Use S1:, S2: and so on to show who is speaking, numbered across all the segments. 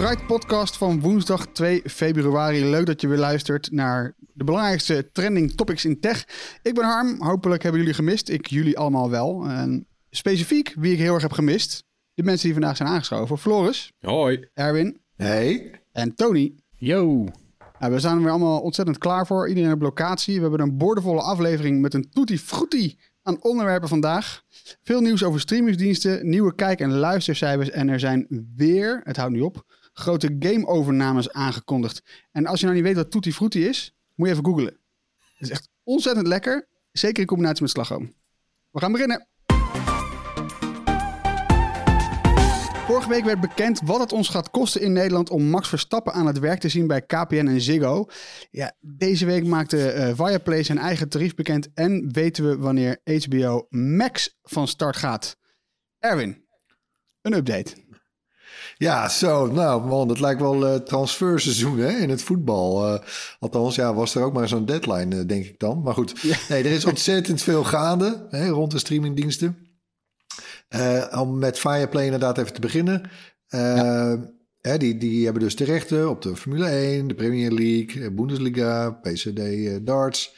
S1: Bright Podcast van woensdag 2 februari. Leuk dat je weer luistert naar de belangrijkste trending topics in tech. Ik ben Harm, hopelijk hebben jullie gemist. Ik jullie allemaal wel. En specifiek wie ik heel erg heb gemist. De mensen die vandaag zijn aangeschoven. Floris,
S2: Hoi.
S1: Erwin
S3: Hey.
S1: en Tony.
S2: Yo.
S1: Nou, we zijn er weer allemaal ontzettend klaar voor. Iedereen op locatie. We hebben een boordevolle aflevering met een tutti frutti aan onderwerpen vandaag. Veel nieuws over streamingsdiensten, nieuwe kijk- en luistercijfers. En er zijn weer, het houdt niet op, grote game-overnames aangekondigd. En als je nou niet weet wat tutti frutti is, moet je even googlen. Het is echt ontzettend lekker. Zeker in combinatie met slagroom. We gaan beginnen. Vorige week werd bekend wat het ons gaat kosten in Nederland om Max Verstappen aan het werk te zien bij KPN en Ziggo. Ja, deze week maakte eh, Viaplay zijn eigen tarief bekend en weten we wanneer HBO Max van start gaat. Erwin, een update.
S3: Ja, zo. Nou, man, het lijkt wel eh transferseizoen hè, in het voetbal. Eh, althans, ja, was er ook maar zo'n deadline, eh, denk ik dan. Maar goed, nee, er is ontzettend veel gaande hè, rond de streamingdiensten. Om met Fireplay inderdaad even te beginnen. Hè, die, die hebben dus de rechten op de Formule 1, de Premier League, Bundesliga, PCD darts.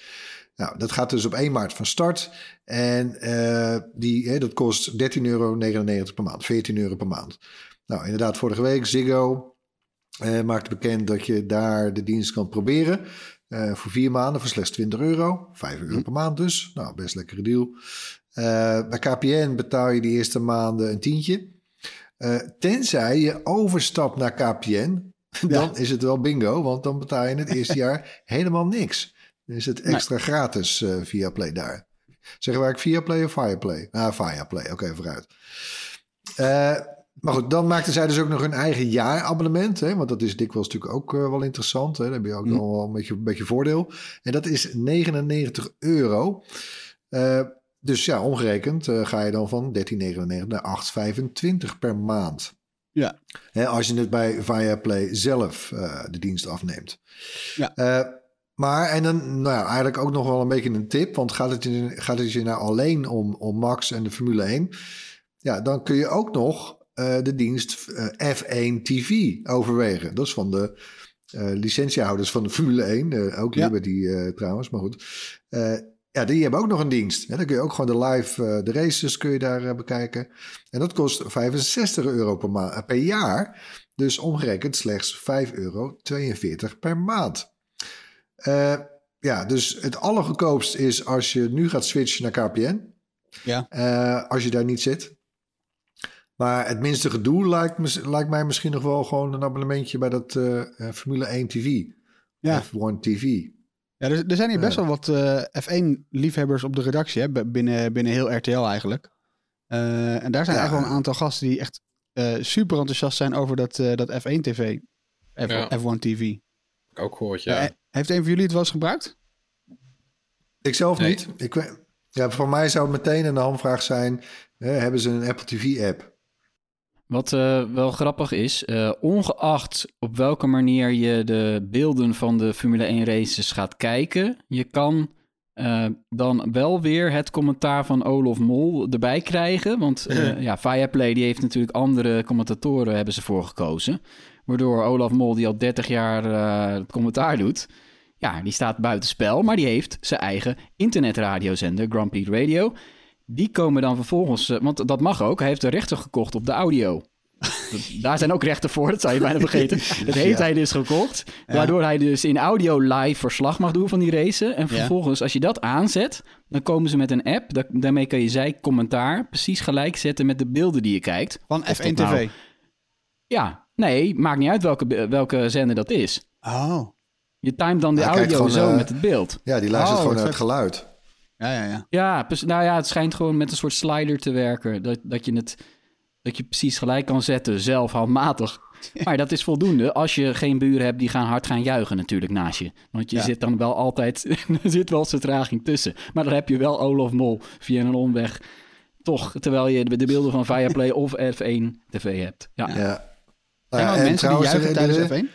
S3: Nou, dat gaat dus op 1 maart van start. En die, hè, dat kost 13,99 euro per maand, 14 euro per maand. Nou, inderdaad, vorige week Ziggo eh, maakte bekend dat je daar de dienst kan proberen. eh, voor vier maanden voor slechts 20 euro. 5 euro per maand dus. Nou, best lekkere deal. Eh, bij KPN betaal je de eerste maanden een tientje. Eh, tenzij je overstapt naar KPN, dan is het wel bingo. Want dan betaal je het eerste jaar helemaal niks. Dan is het extra gratis via Play daar. Zeggen wij via Play of Fireplay? Ah, Fireplay. Oké, vooruit. Maar goed, dan maakten zij dus ook nog hun eigen jaarabonnement. Hè, want dat is dikwijls natuurlijk ook eh, wel interessant. Hè. Dan heb je ook nog wel een beetje, een beetje voordeel. En dat is 99 euro. Eh, dus ja, omgerekend eh, ga je dan van 13,99 naar 8,25 per maand.
S1: Ja.
S3: Hè, als je het bij Viaplay zelf de dienst afneemt.
S1: Ja.
S3: Maar, en dan nou ja, eigenlijk ook nog wel een beetje een tip. Want gaat het je, gaat het je nou alleen om, om Max en de Formule 1? Ja, dan kun je ook nog eh, de dienst eh, F1 TV overwegen. Dat is van de eh, licentiehouders van de Formule 1. eh, ook
S1: Ja.
S3: Liberty eh, trouwens, maar goed. Ja, die hebben ook nog een dienst. Hè, dan kun je ook gewoon de live, de races kun je daar bekijken. En dat kost 65 euro per, ma- per jaar. Dus omgerekend slechts 5,42 euro per maand. Ja, dus het allergoedkoopst is als je nu gaat switchen naar KPN.
S1: Ja.
S3: Als je daar niet zit. Maar het minste gedoe lijkt, mis- lijkt mij misschien nog wel gewoon een abonnementje bij dat eh, eh, Formule 1 TV.
S1: Ja.
S3: F1 TV.
S1: Ja, er, er zijn hier best wel wat eh, F1-liefhebbers op de redactie, hè, binnen, binnen heel RTL eigenlijk. Eh, en daar zijn
S3: Ja.
S1: echt wel een aantal gasten die echt eh, super enthousiast zijn over dat, eh, dat F1-TV. F,
S2: Ja.
S1: F1 TV.
S2: Ook gehoord, ja.
S1: Eh, heeft een van jullie het wel eens gebruikt?
S3: Ik zelf
S2: Nee.
S3: niet. Ik, ja, voor mij zou het meteen een hamvraag zijn: hè, hebben ze een Apple TV-app?
S4: Wat eh, wel grappig is, eh, ongeacht op welke manier je de beelden van de Formule 1 races gaat kijken, je kan eh, dan wel weer het commentaar van Olof Mol erbij krijgen. Want ja, Viaplay die heeft natuurlijk andere commentatoren hebben ze voor gekozen. Waardoor Olaf Mol, die al 30 jaar het commentaar doet, ja, die staat buitenspel. Maar die heeft zijn eigen internetradiozender, Grand Prix Radio. Die komen dan vervolgens, eh, want dat mag ook, hij heeft de rechten gekocht op de audio. Daar zijn ook rechten voor, dat zou je bijna vergeten. Dat heeft hij dus gekocht. Waardoor hij dus in audio live verslag mag doen van die race. En vervolgens, als je dat aanzet, dan komen ze met een app. Da- daarmee kan je zij commentaar precies gelijk zetten met de beelden die je kijkt.
S1: Van
S4: Of
S1: F1
S4: dat nou-
S1: TV.
S4: Ja, nee, maakt niet uit welke, welke zender dat is.
S1: Oh.
S4: Je timet dan de audio
S3: gewoon,
S4: zo
S3: eh,
S4: met het beeld.
S3: Ja, die luistert
S1: Oh,
S3: gewoon naar het geluid.
S1: Ja, ja, ja.
S4: Ja, nou ja, het schijnt gewoon met een soort slider te werken. Dat, dat, je het, dat je precies gelijk kan zetten, zelf handmatig. Maar dat is voldoende als je geen buren hebt die gaan hard gaan juichen natuurlijk naast je. Want je
S1: Ja.
S4: zit dan wel altijd, er zit wel vertraging tussen. Maar dan heb je wel Olaf Mol via een omweg. Toch, terwijl je de de beelden van Viaplay of F1 TV hebt. Ja, ja.
S3: Ja,
S1: ook
S3: en
S1: mensen die juichen
S3: er-
S1: tijdens
S3: er-
S1: F1?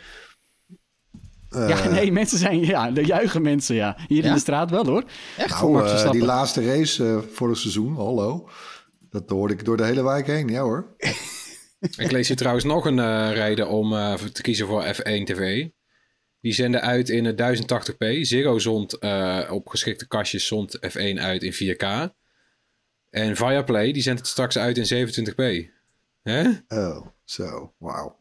S3: Eh,
S4: nee, mensen zijn, ja, de juichen mensen, ja. Hier in
S1: Ja?
S4: de straat wel hoor.
S1: Echt?
S3: Nou, eh, die laatste race eh, voor het seizoen, hallo. Dat hoorde ik door de hele wijk heen, ja hoor.
S2: Ik lees hier trouwens nog een eh reden om eh, te kiezen voor F1 TV. Die zenden uit in het 1080p. Ziggo zond eh, op geschikte kastjes zond F1 uit in 4K. En Viaplay die zendt het straks uit in 27p. Hè?
S3: Oh, zo, wauw.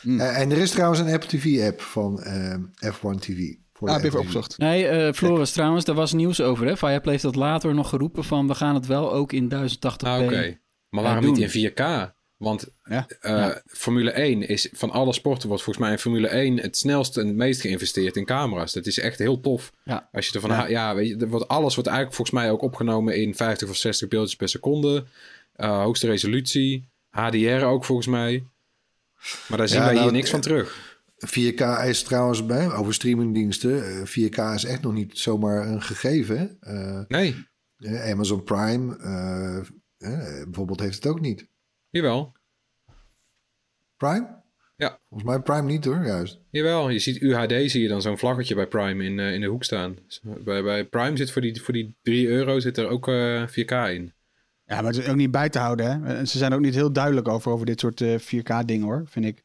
S1: Hmm.
S3: Eh, en er is trouwens een Apple TV-app van ehm, F1 TV. Voor
S1: Ah,
S3: de
S1: heb je even
S3: F1.
S1: opgezocht.
S4: Nee, eh Floris, trouwens, daar was nieuws over. Hè? Viaplay heeft dat later nog geroepen van... we gaan het wel ook in 1080p
S2: Ah, oké. Maar waarom
S4: doen.
S2: niet in 4K? Want
S1: Ja.
S2: eh,
S4: Ja.
S2: Formule 1 is van alle sporten wordt volgens mij in Formule 1 het snelst en het meest geïnvesteerd in camera's. Dat is echt heel tof.
S4: Ja.
S2: Als je ervan
S4: Ja.
S2: ja. weet je, er wordt, alles wordt eigenlijk volgens mij ook opgenomen in 50 of 60 beeldjes per seconde. Eh, hoogste resolutie. HDR ook volgens mij. Maar daar zien
S3: Ja,
S2: wij
S3: nou,
S2: hier niks van terug.
S3: 4K is trouwens bij, over streamingdiensten. eh, 4K is echt nog niet zomaar een gegeven. Eh,
S2: Nee,
S3: eh, Amazon Prime eh, eh, bijvoorbeeld heeft het ook niet.
S2: jawel.
S3: Prime?
S2: Ja.
S3: Volgens mij Prime niet hoor, juist.
S2: Jawel, je ziet UHD, zie je dan zo'n vlaggetje bij Prime in, eh, in de hoek staan. Dus bij, bij Prime zit voor die, voor die 3 euro zit er ook eh, 4K in.
S1: Ja, maar het is ook niet bij te houden, hè. En Ze zijn ook niet heel duidelijk over, over dit soort 4K-dingen, hoor, vind ik.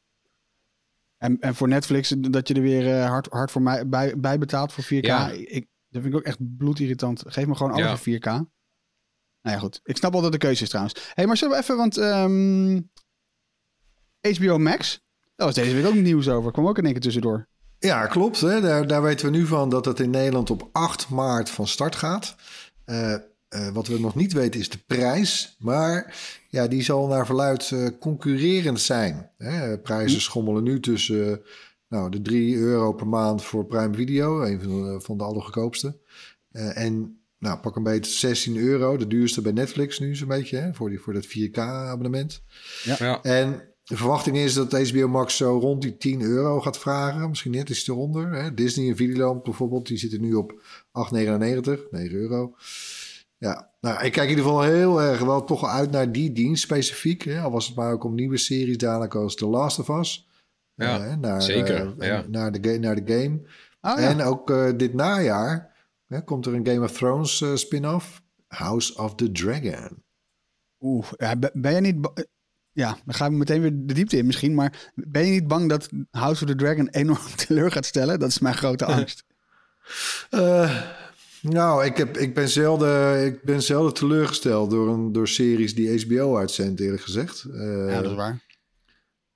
S1: En, en voor Netflix, dat je er weer eh, hard, hard voor mij bij, bij betaalt voor 4K.
S2: Ja.
S1: Ik, dat vind ik ook echt bloedirritant. Geef me gewoon alles
S2: Ja.
S1: in 4K. Nou ja, goed. Ik snap wel dat de keuze is trouwens. Hé, hey, maar zullen we even, want ehm, HBO Max, daar was deze week ook nieuws over. Kwam ook in één keer tussendoor.
S3: Ja, klopt. Hè? Daar, daar weten we nu van dat het in Nederland op 8 maart van start gaat. Eh, eh, wat we nog niet weten is de prijs. Maar ja, die zal naar verluid eh, concurrerend zijn. Hè? Prijzen schommelen nu tussen nou, de 3 euro per maand voor Prime Video. Een van de, van de allergoedkoopste. Eh, en nou, pak een beetje 16 euro. De duurste bij Netflix nu zo'n beetje. Hè? Voor, die, voor dat 4K abonnement.
S2: Ja.
S3: En de verwachting is dat HBO Max zo rond die 10 euro gaat vragen. Misschien net iets eronder. Hè? Disney en Videoland bijvoorbeeld, die zitten nu op 8,99, 9 euro. Ja, nou, ik kijk in ieder geval heel erg wel toch uit naar die dienst specifiek. Hè? Al was het maar ook om nieuwe series dadelijk als The Last of Us.
S2: Ja,
S3: naar,
S2: zeker,
S3: eh,
S2: ja.
S3: naar, de, ga- naar de game.
S1: Oh, ja.
S3: En ook eh, dit najaar hè, komt er een Game of Thrones eh, spin-off. House of the Dragon.
S1: Oeh, ben je niet... Ja, dan gaan we meteen weer de diepte in misschien. Maar ben je niet bang dat House of the Dragon enorm teleur gaat stellen? Dat is mijn grote angst.
S3: Eh, nou, ik, heb, ik, ben zelden, ik ben zelden teleurgesteld door, een, door series die HBO uitzendt, eerlijk gezegd. Eh,
S1: ja, dat is waar.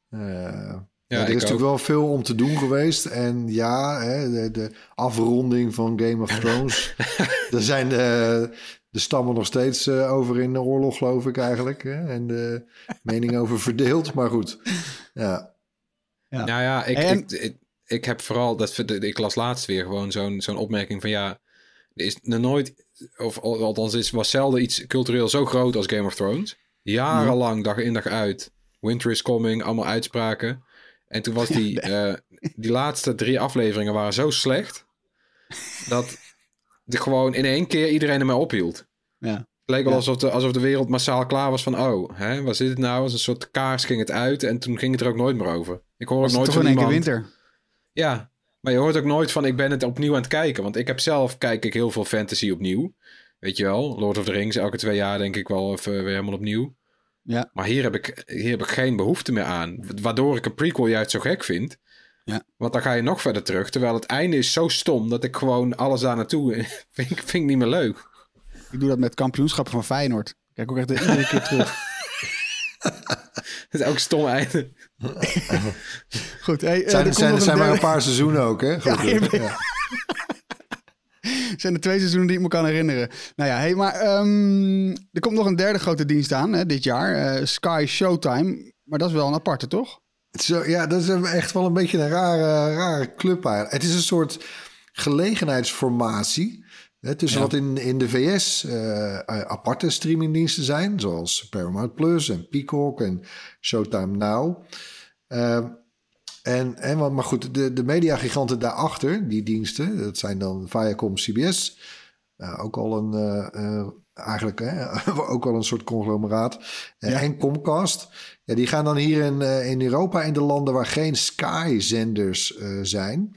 S3: eh, ja,
S2: Ja,
S3: er is natuurlijk wel veel om te doen geweest. En ja, hè, de, de afronding van Game of Thrones. Daar zijn de, de stammen nog steeds eh, over in de oorlog, geloof ik eigenlijk. Hè? En de mening over verdeeld. Maar goed, ja.
S1: Ja.
S2: Nou ja, ik,
S1: En-
S2: ik, ik, ik heb vooral, dat, ik las laatst weer gewoon zo'n zo'n opmerking van ja, is nog nooit, of al- althans is, was zelden iets cultureel zo groot als Game of Thrones. Jarenlang, dag in dag uit, Winter is Coming, allemaal uitspraken. En toen was die, eh, die laatste drie afleveringen waren zo slecht, dat de gewoon in één keer iedereen ermee ophield.
S1: Ja.
S2: Het leek wel
S1: Ja.
S2: alsof, de, alsof de wereld massaal klaar was van, oh, hè, waar zit het nou? Als een soort kaars ging het uit en toen ging het er ook nooit meer over. Ik hoor ook
S1: Was het
S2: nooit van
S1: in één keer
S2: iemand...
S1: winter?
S2: Ja, maar je hoort ook nooit van ik ben het opnieuw aan het kijken. Want ik heb zelf, kijk ik heel veel fantasy opnieuw. Weet je wel, Lord of the Rings, elke twee jaar denk ik wel even weer helemaal opnieuw.
S1: Ja.
S2: Maar hier heb, ik, hier heb ik geen behoefte meer aan. Waardoor ik een prequel juist zo gek vind.
S1: Ja.
S2: Want dan ga je nog verder terug. Terwijl het einde is zo stom dat ik gewoon alles daar naartoe vind, vind ik niet meer leuk.
S1: Ik doe dat met kampioenschappen van Feyenoord. Kijk ook echt iedere keer terug.
S2: Het is ook stom einde.
S1: Goed, hey, eh,
S3: Zijn,
S1: er
S3: zijn, er zijn maar een paar seizoenen ook, hè? Goed,
S1: Ja, zijn er twee seizoenen die ik me kan herinneren. Nou ja, hey, maar ehm, er komt nog een derde grote dienst aan hè, dit jaar. eh, Sky Showtime. Maar dat is wel een aparte, toch?
S3: Zo, ja, dat is echt wel een beetje een rare, rare club eigenlijk. Het is een soort gelegenheidsformatie. Hè, tussen wat in, in de VS eh, eh, aparte streamingdiensten zijn, zoals Paramount Plus en Peacock en Showtime Now. Eh, en, en, wat- maar goed, de, de mediagiganten daarachter, die diensten, dat zijn dan Viacom, CBS, ook al een, eigenlijk hè, ook al een soort conglomeraat,
S1: Ja.
S3: en Comcast. Ja, die gaan dan hier in, in Europa, in de landen waar geen Sky-zenders zijn,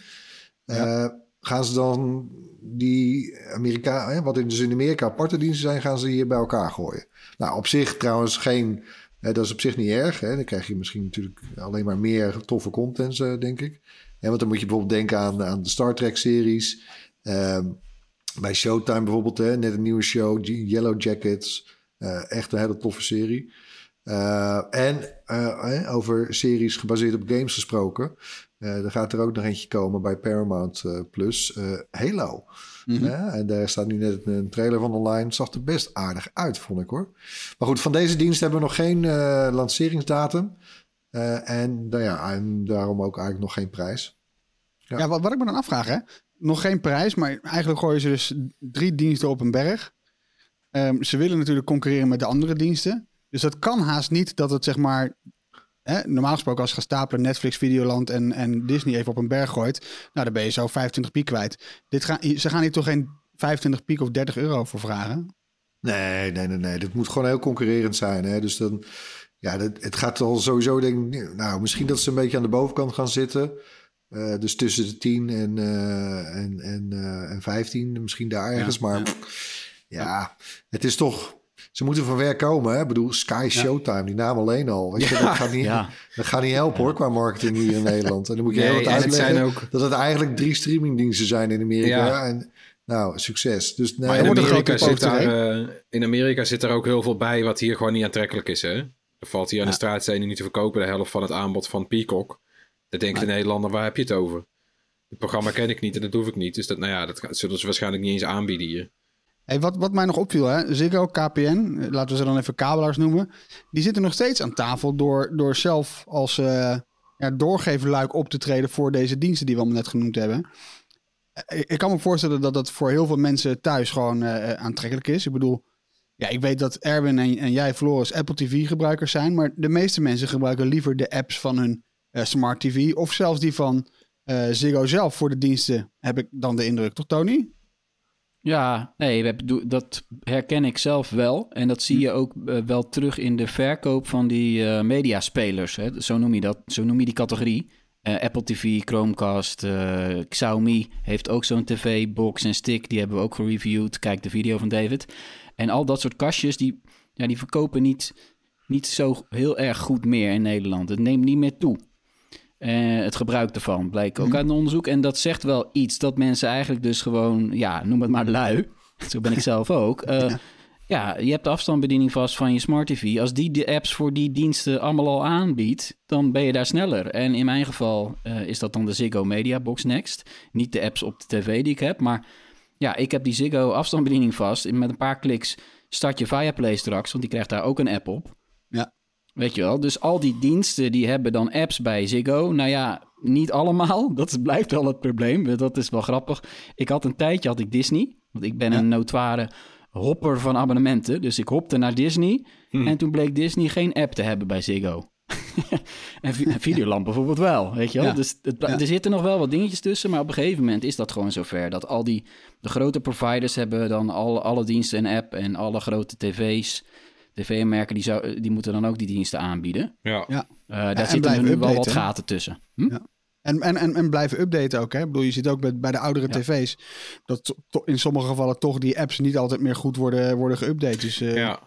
S3: gaan ze dan die Amerika, hè, wat in, dus in Amerika aparte diensten zijn, gaan ze hier bij elkaar gooien. Nou, op zich trouwens geen, hè, dat is op zich niet erg. Hè. Dan krijg je misschien natuurlijk alleen maar meer toffe content, eh, denk ik. Ja, want dan moet je bijvoorbeeld denken aan, aan de Star Trek-series. Ehm, bij Showtime bijvoorbeeld, hè, net een nieuwe show, Yellow Jackets. Eh, echt een hele toffe serie. Eh, en over series gebaseerd op games gesproken. Eh er gaat er ook nog eentje komen bij Paramount eh, Plus. eh, Halo. Ja, en daar staat nu net een trailer van online. Zag er best aardig uit, vond ik hoor. Maar goed, van deze dienst hebben we nog geen lanceringsdatum. En, nou ja, en daarom ook eigenlijk nog geen prijs.
S1: Ja,
S3: Ja.
S1: wat, wat ik me dan afvraag, hè? Nog geen prijs, maar eigenlijk gooien ze dus drie diensten op een berg. Ehm, ze willen natuurlijk concurreren met de andere diensten. Dus dat kan haast niet dat het zeg maar. Hè, normaal gesproken, als je gaat stapelen Netflix, Videoland en, en Disney even op een berg gooit. Nou, dan ben je zo 25 piek kwijt. Dit gaan, ze gaan hier toch geen 25 piek of 30 euro voor vragen?
S3: Nee, nee, nee, nee. Dit moet gewoon heel concurrerend zijn. Hè? Dus dan, ja, dat, het gaat al sowieso, denk ik, nou, misschien dat ze een beetje aan de bovenkant gaan zitten. Eh, dus tussen de 10 en, eh, en, en, eh, en 15, misschien daar ergens. maar ja. ja, het is toch. Ze moeten van ver komen. Hè? Ik bedoel, Sky Showtime, die naam alleen al. Weet je, dat, gaat niet,
S4: Ja.
S3: dat gaat niet helpen hoor, qua marketing hier in Nederland. En dan moet je
S2: Nee,
S3: heel wat
S2: het
S3: uitleggen
S2: zijn ook-
S3: dat het eigenlijk drie streamingdiensten zijn in Amerika.
S2: Ja.
S3: En, nou, succes. Dus nee,
S2: Maar in
S1: wordt een
S2: Amerika,
S1: grote
S2: zit
S1: poster,
S2: daar, eh, in Amerika zit er ook heel veel bij wat hier gewoon niet aantrekkelijk is. Hè? Er valt hier aan de straatstenen niet te verkopen de helft van het aanbod van Peacock. Dan denkt de Nederlander, waar heb je het over? Het programma ken ik niet en dat hoef ik niet. Dus dat, nou ja, dat zullen ze waarschijnlijk niet eens aanbieden hier.
S1: Wat, wat mij nog opviel, hè? Ziggo, KPN, laten we ze dan even kabelaars noemen. Die zitten nog steeds aan tafel door, door zelf als eh ja, doorgeverluik op te treden voor deze diensten die we allemaal net genoemd hebben. Eh, Ik, kan me voorstellen dat dat voor heel veel mensen thuis gewoon eh, aantrekkelijk is. Ik bedoel, ja, ik weet dat Erwin en, jij, Floris, Apple TV gebruikers zijn. Maar de meeste mensen gebruiken liever de apps van hun smart TV. Of zelfs die van Ziggo zelf voor de diensten, heb ik dan de indruk. Toch, Tony?
S4: Ja, nee, dat herken ik zelf wel. En dat zie je ook eh, wel terug in de verkoop van die eh, mediaspelers. Hè? Zo noem je dat, zo noem je die categorie. Eh, Apple TV, Chromecast, eh, Xiaomi heeft ook zo'n tv-box en stick. Die hebben we ook gereviewd. Kijk de video van David. En al dat soort kastjes, die, ja, die verkopen niet, niet zo heel erg goed meer in Nederland. Het neemt niet meer toe. Eh, het gebruik ervan bleek ook uit een onderzoek. En dat zegt wel iets dat mensen eigenlijk dus gewoon, ja, noem het maar lui. Zo ben ik zelf ook. Eh, ja. je hebt de afstandsbediening vast van je smart TV. Als die de apps voor die diensten allemaal al aanbiedt, dan ben je daar sneller. En in mijn geval eh, is dat dan de Ziggo Media Box Next. Niet de apps op de tv die ik heb, maar ja, ik heb die Ziggo afstandsbediening vast. En met een paar kliks start je Viaplay straks, want die krijgt daar ook een app op. Weet je wel, dus al die diensten die hebben dan apps bij Ziggo. Nou ja, niet allemaal. Dat blijft wel het probleem. Dat is wel grappig. Ik had een tijdje had ik Disney. Want ik ben een notoire hopper van abonnementen. Dus ik hopte naar Disney. En toen bleek Disney geen app te hebben bij Ziggo. en vi- en Videoland bijvoorbeeld wel, weet je wel.
S1: Ja.
S4: Dus het,
S1: Ja.
S4: er zitten nog wel wat dingetjes tussen. Maar op een gegeven moment is dat gewoon zover. Dat al die de grote providers hebben dan alle, alle diensten een app. En alle grote tv's, tv-merken, die, zou, die moeten dan ook die diensten aanbieden.
S2: Ja.
S1: Ja.
S4: Eh, daar
S1: en
S4: zitten
S1: blijven
S4: nu wel wat gaten tussen. Hm?
S1: Ja. En, en, en, en blijven updaten ook. Hè? Ik bedoel, je ziet ook bij, bij de oudere
S4: Ja.
S1: tv's dat to- to- in sommige gevallen toch die apps niet altijd meer goed worden, worden geüpdate. Dus eh,
S2: ja.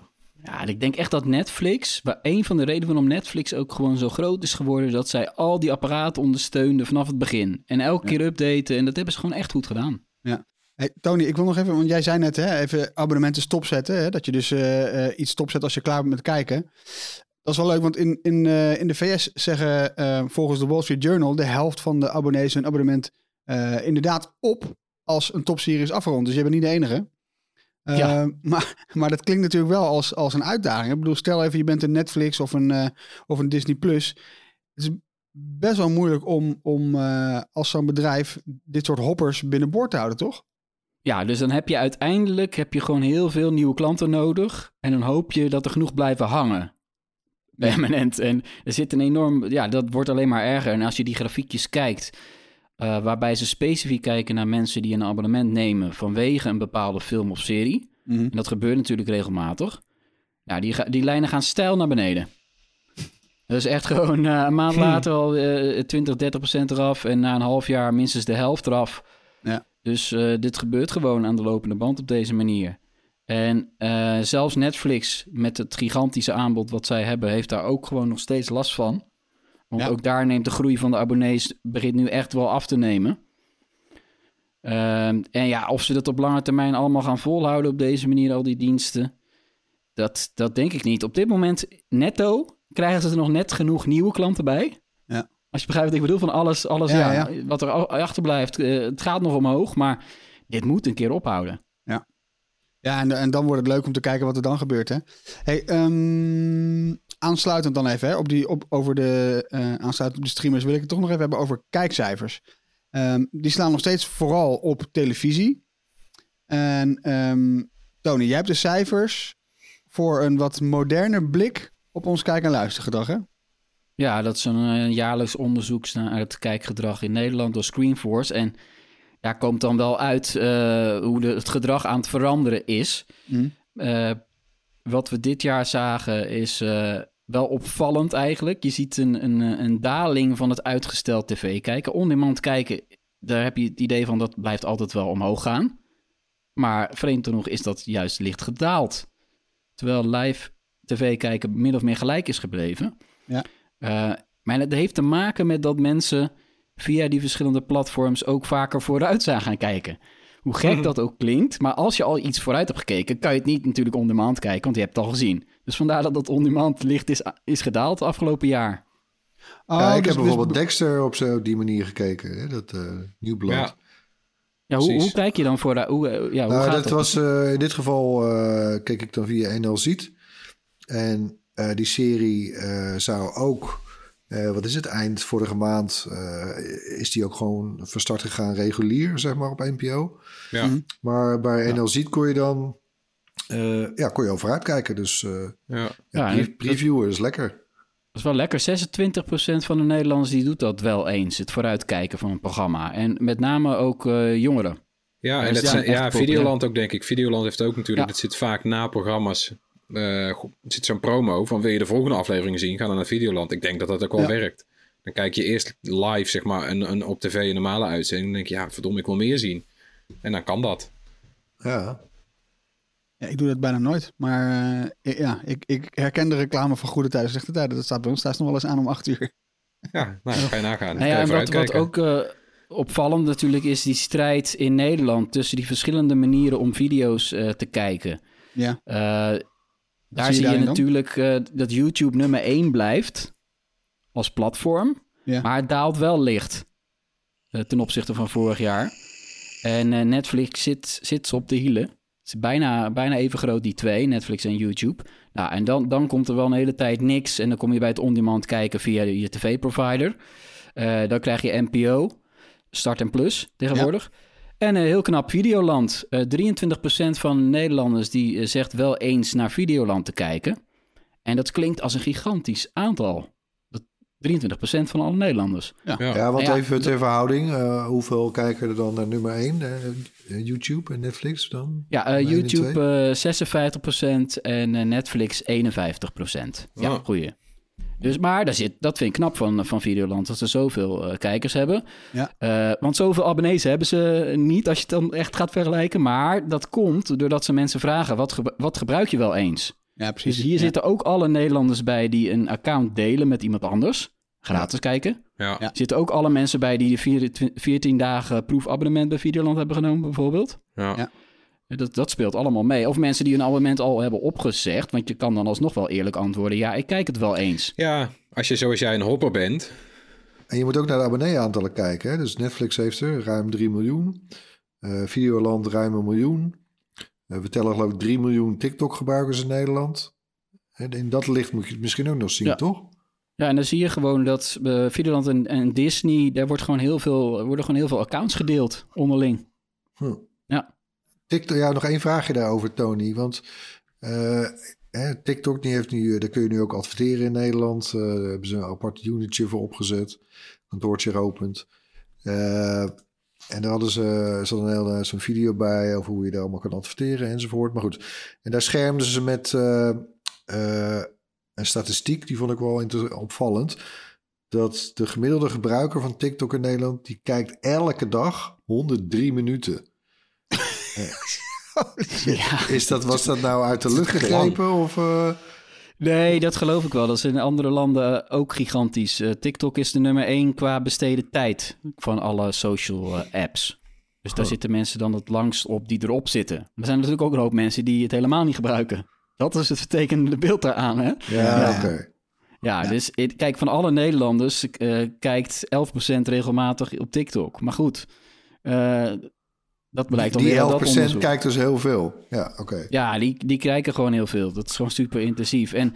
S4: Ja, en ik denk echt dat Netflix, waar een van de redenen waarom Netflix ook gewoon zo groot is geworden, dat zij al die apparaten ondersteunden vanaf het begin. En elke keer updaten. En dat hebben ze gewoon echt goed gedaan.
S1: Hey, Tony, ik wil nog even, want jij zei net, hè, even abonnementen stopzetten. Hè, dat je dus eh, eh, iets stopzet als je klaar bent met kijken. Dat is wel leuk, want in, in, eh, in de VS zeggen volgens de Wall Street Journal de helft van de abonnees hun abonnement inderdaad op als een topserie is afgerond. Dus je bent niet de enige.
S4: Ja.
S1: maar, maar dat klinkt natuurlijk wel als, als een uitdaging. Ik bedoel, stel even je bent een Netflix of een, of een Disney+. Plus. Het is best wel moeilijk om, om als zo'n bedrijf dit soort hoppers binnenboord te houden, toch?
S4: Ja, dus dan heb je uiteindelijk heb je gewoon heel veel nieuwe klanten nodig. En dan hoop je dat er genoeg blijven hangen. Permanent. En er zit een enorm... Ja, dat wordt alleen maar erger. En als je die grafiekjes kijkt... eh, waarbij ze specifiek kijken naar mensen die een abonnement nemen... vanwege een bepaalde film of serie. En dat gebeurt natuurlijk regelmatig. Nou, die, die lijnen gaan stijl naar beneden. Dat is echt gewoon eh, een maand later al eh 20, 30 procent eraf. En na een half jaar minstens de helft eraf. Dus eh, dit gebeurt gewoon aan de lopende band op deze manier. En eh, zelfs Netflix met het gigantische aanbod wat zij hebben... heeft daar ook gewoon nog steeds last van. Want
S1: Ja.
S4: ook daar neemt de groei van de abonnees... begint nu echt wel af te nemen. Ehm, en ja, of ze dat op lange termijn allemaal gaan volhouden op deze manier, al die diensten, dat, dat denk ik niet. Op dit moment, netto, krijgen ze er nog net genoeg nieuwe klanten bij.
S1: Ja.
S4: Als je begrijpt wat ik bedoel, van alles, alles
S1: Ja,
S4: ja,
S1: ja.
S4: wat er achterblijft, eh, het gaat nog omhoog, maar dit moet een keer ophouden.
S1: Ja, en, en dan wordt het leuk om te kijken wat er dan gebeurt. Hè? Hey, ehm, aansluitend dan even hè, op die, op, over de, eh, aansluitend op de streamers wil ik het toch nog even hebben over kijkcijfers. Ehm, die slaan nog steeds vooral op televisie. En ehm, Tony, jij hebt de cijfers voor een wat moderner blik op ons kijk- en luistergedrag. Hè?
S4: Ja, dat is een eh, jaarlijks onderzoek naar het kijkgedrag in Nederland door Screenforce. En ja, komt dan wel uit eh, hoe de, het gedrag aan het veranderen is.
S1: Mhm.
S4: Eh, wat we dit jaar zagen is wel opvallend eigenlijk. Je ziet een, een, een daling van het uitgesteld tv kijken. On-demand kijken, daar heb je het idee van dat blijft altijd wel omhoog gaan. Maar vreemd genoeg is dat juist licht gedaald. Terwijl live tv kijken min of meer gelijk is gebleven.
S1: Ja.
S4: Eh, maar het heeft te maken met dat mensen via die verschillende platforms ook vaker vooruit zijn gaan kijken. Hoe gek dat ook klinkt, maar als je al iets vooruit hebt gekeken, kan je het niet natuurlijk on-demand kijken, want je hebt het al gezien. Dus vandaar dat dat on-demand licht is, is gedaald afgelopen jaar.
S1: Oh,
S3: ja, ik
S1: dus-
S3: heb bijvoorbeeld Dexter op, zo, die manier gekeken. Hè? Dat uh, New Blood.
S2: Ja.
S4: Ja, hoe, hoe kijk je dan voor... Hoe, eh, ja, hoe
S3: Nou,
S4: gaat
S3: dat
S4: dat?
S3: was eh, in dit geval uh, keek ik dan via NL Ziet. En uh, die serie uh, zou ook, uh, wat is het, eind vorige maand is die ook gewoon van start gegaan regulier, zeg maar, op NPO.
S2: Ja.
S3: Mm. Maar bij NL Ziet kon je dan, uh, ja, kon je al vooruit kijken. Dus
S2: ja.
S3: ja,
S4: Ja,
S3: pre
S4: dat-
S3: previewen is lekker.
S4: Dat is wel lekker. 26% van de Nederlanders die doet dat wel eens. Het vooruitkijken van een programma. En met name ook eh, jongeren.
S2: Ja, en dat
S4: ja,
S2: zijn, ja. Videoland ook, denk ik. Videoland heeft ook natuurlijk,
S4: Ja.
S2: dat zit vaak na programma's. Eh, er zit zo'n promo van wil je de volgende aflevering zien? Ga dan naar Videoland. Ik denk dat dat ook wel
S1: Ja.
S2: werkt. Dan kijk je eerst live, zeg maar, een, een, op tv een normale uitzending. Dan denk je, ja, verdomme, ik wil meer zien. En dan kan dat.
S3: Ja,
S1: Ja, ik doe dat bijna nooit. Maar eh, ja, ik, ik herken de reclame van Goede Tijden, Slechte Tijden. Dat staat bij ons thuis nog wel eens aan om acht uur.
S2: Ja, nou, ga je nagaan.
S4: Nou ja, en wat, ook eh, opvallend natuurlijk is die strijd in Nederland... tussen die verschillende manieren om video's eh, te kijken.
S1: Ja.
S4: Daar
S1: zie je
S4: natuurlijk eh, dat YouTube nummer 1 blijft als platform.
S1: Ja.
S4: Maar het daalt wel licht eh, ten opzichte van vorig jaar. En eh, Netflix zit, zit ze op de hielen. Het is bijna, bijna even groot, die twee, Netflix en YouTube. Nou, en dan, dan komt er wel een hele tijd niks. En dan kom je bij het on-demand kijken via je tv-provider. Dan krijg je NPO, Start en Plus tegenwoordig. En eh, heel knap Videoland. Eh 23% van Nederlanders die eh, zegt wel eens naar Videoland te kijken. En dat klinkt als een gigantisch aantal. Dat 23% van alle Nederlanders.
S2: Ja.
S3: ja want
S4: Ja,
S3: even ter verhouding. eh, hoeveel kijken er dan naar nummer 1? YouTube en Netflix dan?
S4: Ja, eh, YouTube eh 56% en eh, Netflix 51%. Ja,
S2: Oh.
S4: goeie. Dus, maar daar zit, dat vind ik knap van, van Videoland, dat ze zoveel eh, kijkers hebben.
S1: Ja.
S4: Eh, want zoveel abonnees hebben ze niet als je het dan echt gaat vergelijken. Maar dat komt doordat ze mensen vragen, wat, ge- wat gebruik je wel eens?
S1: Ja, precies.
S4: Dus hier
S1: Ja.
S4: zitten ook alle Nederlanders bij die een account delen met iemand anders. Gratis kijken.
S2: Ja.
S1: Ja.
S4: Er zitten ook alle mensen bij die de 14 14 dagen proefabonnement bij Videoland hebben genomen, bijvoorbeeld.
S2: Ja.
S1: Ja.
S4: Dat, dat speelt allemaal mee. Of mensen die een abonnement al hebben opgezegd. Want je kan dan alsnog wel eerlijk antwoorden. Ja, ik kijk het wel eens.
S2: Ja, als je zoals jij een hopper bent.
S3: En je moet ook naar de abonnee-aantallen kijken. Hè? Dus Netflix heeft er ruim 3 miljoen. Eh, Videoland ruim een miljoen. Eh, we tellen geloof ik 3 miljoen TikTok-gebruikers in Nederland. En in dat licht moet je het misschien ook nog zien,
S4: Ja.
S3: toch?
S4: Ja, en dan zie je gewoon dat uh, Videoland en, en Disney... daar wordt gewoon heel veel, worden gewoon heel veel accounts gedeeld onderling.
S3: Hm. TikTok, ja, nog één vraagje daarover, Tony. Want eh, TikTok die heeft nu, daar kun je nu ook adverteren in Nederland. Eh, daar hebben ze een apart unitje voor opgezet. Kantoortje geopend. Eh, en daar hadden ze, er zat een hele zo'n video bij over hoe je daar allemaal kan adverteren enzovoort. Maar goed, en daar schermden ze met eh, eh, een statistiek, die vond ik wel opvallend. Dat de gemiddelde gebruiker van TikTok in Nederland, die kijkt elke dag 103 minuten.
S4: ja.
S3: Is dat, was dat nou uit de lucht gegrepen? Of, eh,
S4: Nee, dat geloof ik wel. Dat is in andere landen ook gigantisch. Eh, TikTok is de nummer één qua besteden tijd van alle social eh, apps. Dus daar
S3: Oh.
S4: zitten mensen dan het langst op die erop zitten. Er zijn natuurlijk ook een hoop mensen die het helemaal niet gebruiken. Dat is het vertekende beeld daaraan, hè?
S3: ja,
S5: Ja.
S3: oké.
S4: Ja, dus kijk, van alle Nederlanders eh, kijkt 11% regelmatig op TikTok. Maar goed, eh, dat blijkt dan
S3: Die
S4: weer uit
S3: 11%
S4: dat onderzoek.
S3: kijkt dus heel veel. Ja, oké.
S4: Ja, die, die kijken gewoon heel veel. Dat is gewoon super intensief. En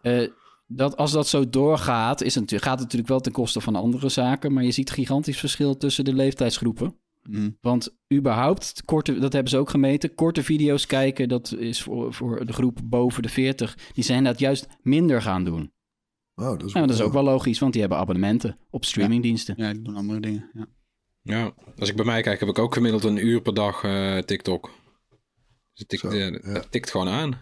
S4: eh, dat, als dat zo doorgaat, is het, gaat het natuurlijk wel ten koste van andere zaken. Maar je ziet gigantisch verschil tussen de leeftijdsgroepen.
S1: Mm.
S4: Want überhaupt, korte, dat hebben ze ook gemeten, korte video's kijken, dat is voor, voor de groep boven de 40. Die zijn dat juist minder gaan doen.
S3: Oh, dat is,
S4: Nou, dat is ook wel logisch, want die hebben abonnementen op streamingdiensten.
S1: Ja, die doen andere dingen. Ja.
S2: Ja, als ik bij mij kijk, heb ik ook gemiddeld een uur per dag eh, TikTok. Dus het tikt,
S3: Zo,
S2: eh, het tikt gewoon aan.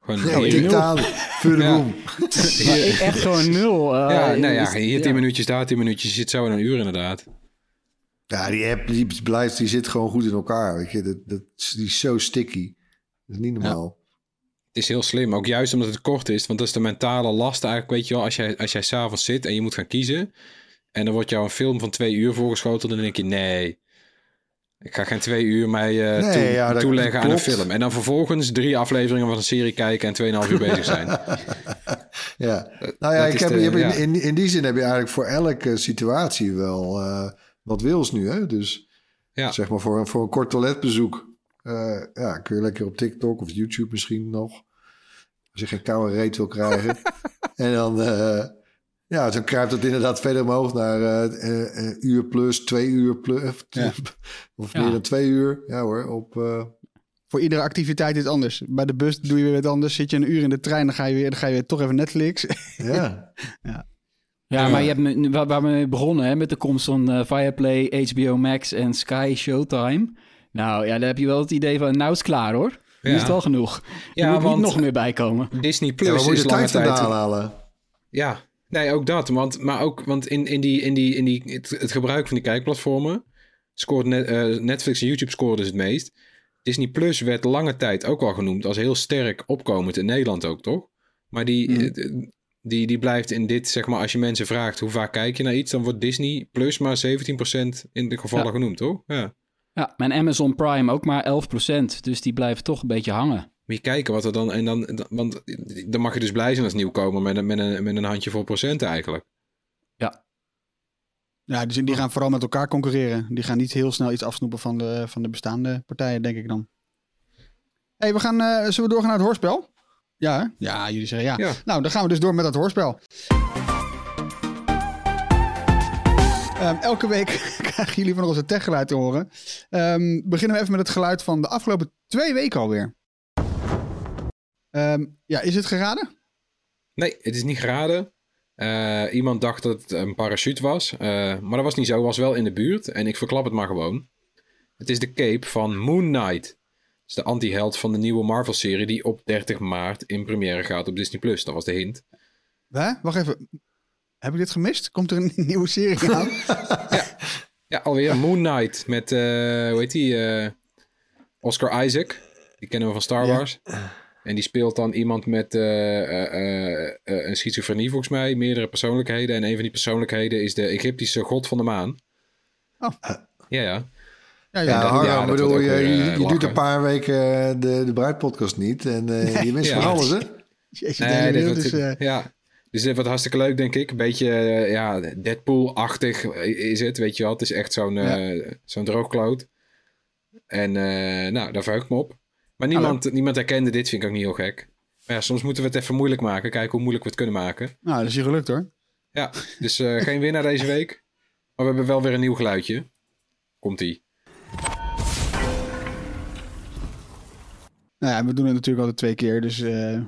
S2: Gewoon
S3: Ja, tikt aan. Vuur de boom.
S4: Echt gewoon nul. eh,
S2: ja, nou ja, hier 10 minuutjes, daar 10 minuutjes. Je zit zo in een uur inderdaad.
S3: Ja, die app die blijft, die zit gewoon goed in elkaar. Weet je, dat, dat, die is zo sticky. Dat is niet normaal.
S2: Het is heel slim, ook juist omdat het kort is. Want dat is de mentale last eigenlijk, weet je wel. Als jij, als jij s'avonds zit en je moet gaan kiezen... en dan wordt jou een film van twee uur voorgeschoten... dan denk je, nee, ik ga geen twee uur mij
S3: Nee,
S2: toe-
S3: ja,
S2: toeleggen aan een film. En dan vervolgens drie afleveringen van een serie kijken... en 2,5 uur bezig zijn.
S3: Ja, nou ja, ik heb,
S2: de-
S3: je in,
S2: ja.
S3: in, in die zin heb je eigenlijk voor elke situatie wel eh, wat wils nu. Hè? Dus
S2: Ja.
S3: zeg maar voor, een- voor een kort toiletbezoek. eh, ja, kun je lekker op TikTok of YouTube misschien nog. Als je geen koude reet wil krijgen. en dan, ja, dan kruipt het inderdaad verder omhoog naar eh, eh, een uur plus, twee uur plus.
S1: Ja.
S3: Of
S4: Ja.
S3: meer dan twee uur. Ja hoor, op... eh,
S1: Voor iedere activiteit is het anders. Bij de bus doe je weer wat anders. Zit je een uur in de trein, dan ga je weer, dan ga je weer toch even Netflix.
S3: ja.
S4: Ja, maar je hebt me- waar, waar we mee begonnen, hè, met de komst van eh, Fireplay, HBO Max en Sky Showtime. Nou ja, dan heb je wel het idee van, nou is het klaar hoor. Nu
S2: Ja.
S4: is het al genoeg. Er
S2: Ja,
S4: moet
S2: want-
S4: niet nog meer bijkomen.
S2: Disney
S3: ja,
S2: Plus
S3: je
S2: is
S3: de
S2: lange
S3: tijd vandaan
S2: tijd...
S3: halen?
S2: Ja, nee, ook dat. Want, maar ook, want in, in, die, in, die, in die, het, het gebruik van die kijkplatformen scoort net, eh, Netflix en YouTube scoren dus het meest. Disney Plus werd lange tijd ook wel genoemd als heel sterk opkomend in Nederland ook, toch? Maar die,
S1: Mhm.
S2: eh, die, die blijft in dit, zeg maar, als je mensen vraagt hoe vaak kijk je naar iets, dan wordt Disney Plus maar 17% in de gevallen
S4: Ja.
S2: genoemd, toch? Ja.
S4: Ja, en Amazon Prime ook maar 11%. Dus die blijven toch een beetje hangen.
S2: Moet je kijken wat er dan, en dan, dan- want dan mag je dus blij zijn als nieuwkomer met, een- met, een, met een handje vol procenten eigenlijk.
S1: Ja, dus die gaan vooral met elkaar concurreren. Die gaan niet heel snel iets afsnoepen van de, van de bestaande partijen, denk ik dan. hey, we gaan, eh, zullen we doorgaan naar het hoorspel? Ja, hè? ja, jullie zeggen ja.
S2: Ja.
S1: Nou, dan gaan we dus door met het hoorspel. Ehm, elke week krijgen jullie van ons een techgeluid te horen. Ehm, beginnen we even met het geluid van de afgelopen twee weken alweer. Ehm, ja, is het geraden?
S2: Nee, het is niet geraden. Eh, iemand dacht dat het een parachute was. eh, maar dat was niet zo. Het was wel in de buurt. En ik verklap het maar gewoon. Het is de cape van Moon Knight. Het is de anti-held van de nieuwe Marvel-serie... die op 30 maart in première gaat op Disney+. Plus. Dat was de hint.
S1: Hè? Wacht even. Heb ik dit gemist? Komt er een nieuwe serie aan?
S2: Ja, alweer Moon Knight met... eh, hoe heet die? eh, Oscar Isaac. Die kennen we van Star
S1: Ja.
S2: En die speelt dan iemand met eh, eh, eh, eh, een schizofrenie volgens mij. Meerdere persoonlijkheden. En een van die persoonlijkheden is de Egyptische god van de maan.
S1: Oh.
S2: Ja, ja.
S1: Ja,
S3: Ja,
S1: ja,
S3: Harro,
S2: ja,
S3: bedoel, je,
S2: weer,
S3: je, je doet een paar weken de, de Bruidpodcast niet en eh, je mist
S2: Ja.
S3: van alles, hè?
S1: Jezus,
S2: Nee, dit
S1: eh,
S2: ja. Dus dit wordt hartstikke leuk, denk ik. Een beetje ja, Deadpool-achtig is het, weet je wel. Het is echt zo'n zo'n droogkloot. En eh, nou, daar verheug ik me op. Maar niemand, niemand herkende dit, vind ik ook niet heel gek. Maar ja, soms moeten we het even moeilijk maken. Kijken hoe moeilijk we het kunnen maken.
S1: nou, dat is je gelukt hoor.
S2: Ja, dus eh, geen winnaar deze week. Maar we hebben wel weer een nieuw geluidje. Komt-ie.
S1: Nou ja, we doen het natuurlijk altijd twee keer, dus eh,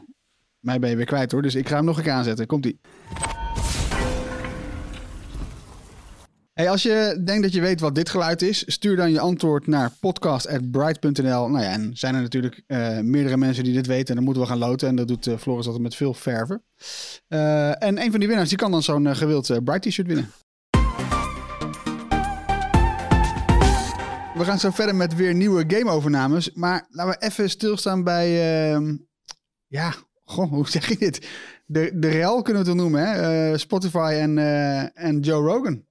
S1: mij ben je weer kwijt hoor. Dus ik ga hem nog een keer aanzetten. Komt-ie. Hey, als je denkt dat je weet wat dit geluid is, stuur dan je antwoord naar podcast.bright.nl. Nou ja, en zijn er natuurlijk eh, meerdere mensen die dit weten en dan moeten we gaan loten. En dat doet eh, Floris altijd met veel verven. Eh, en een van die winnaars die kan dan zo'n gewild Bright t-shirt winnen. We gaan zo verder met weer nieuwe gameovernames. Maar laten we even stilstaan bij... ehm, ja, goh, hoe zeg je dit? De, de rel kunnen we het noemen, hè? Spotify en, en Joe Rogan.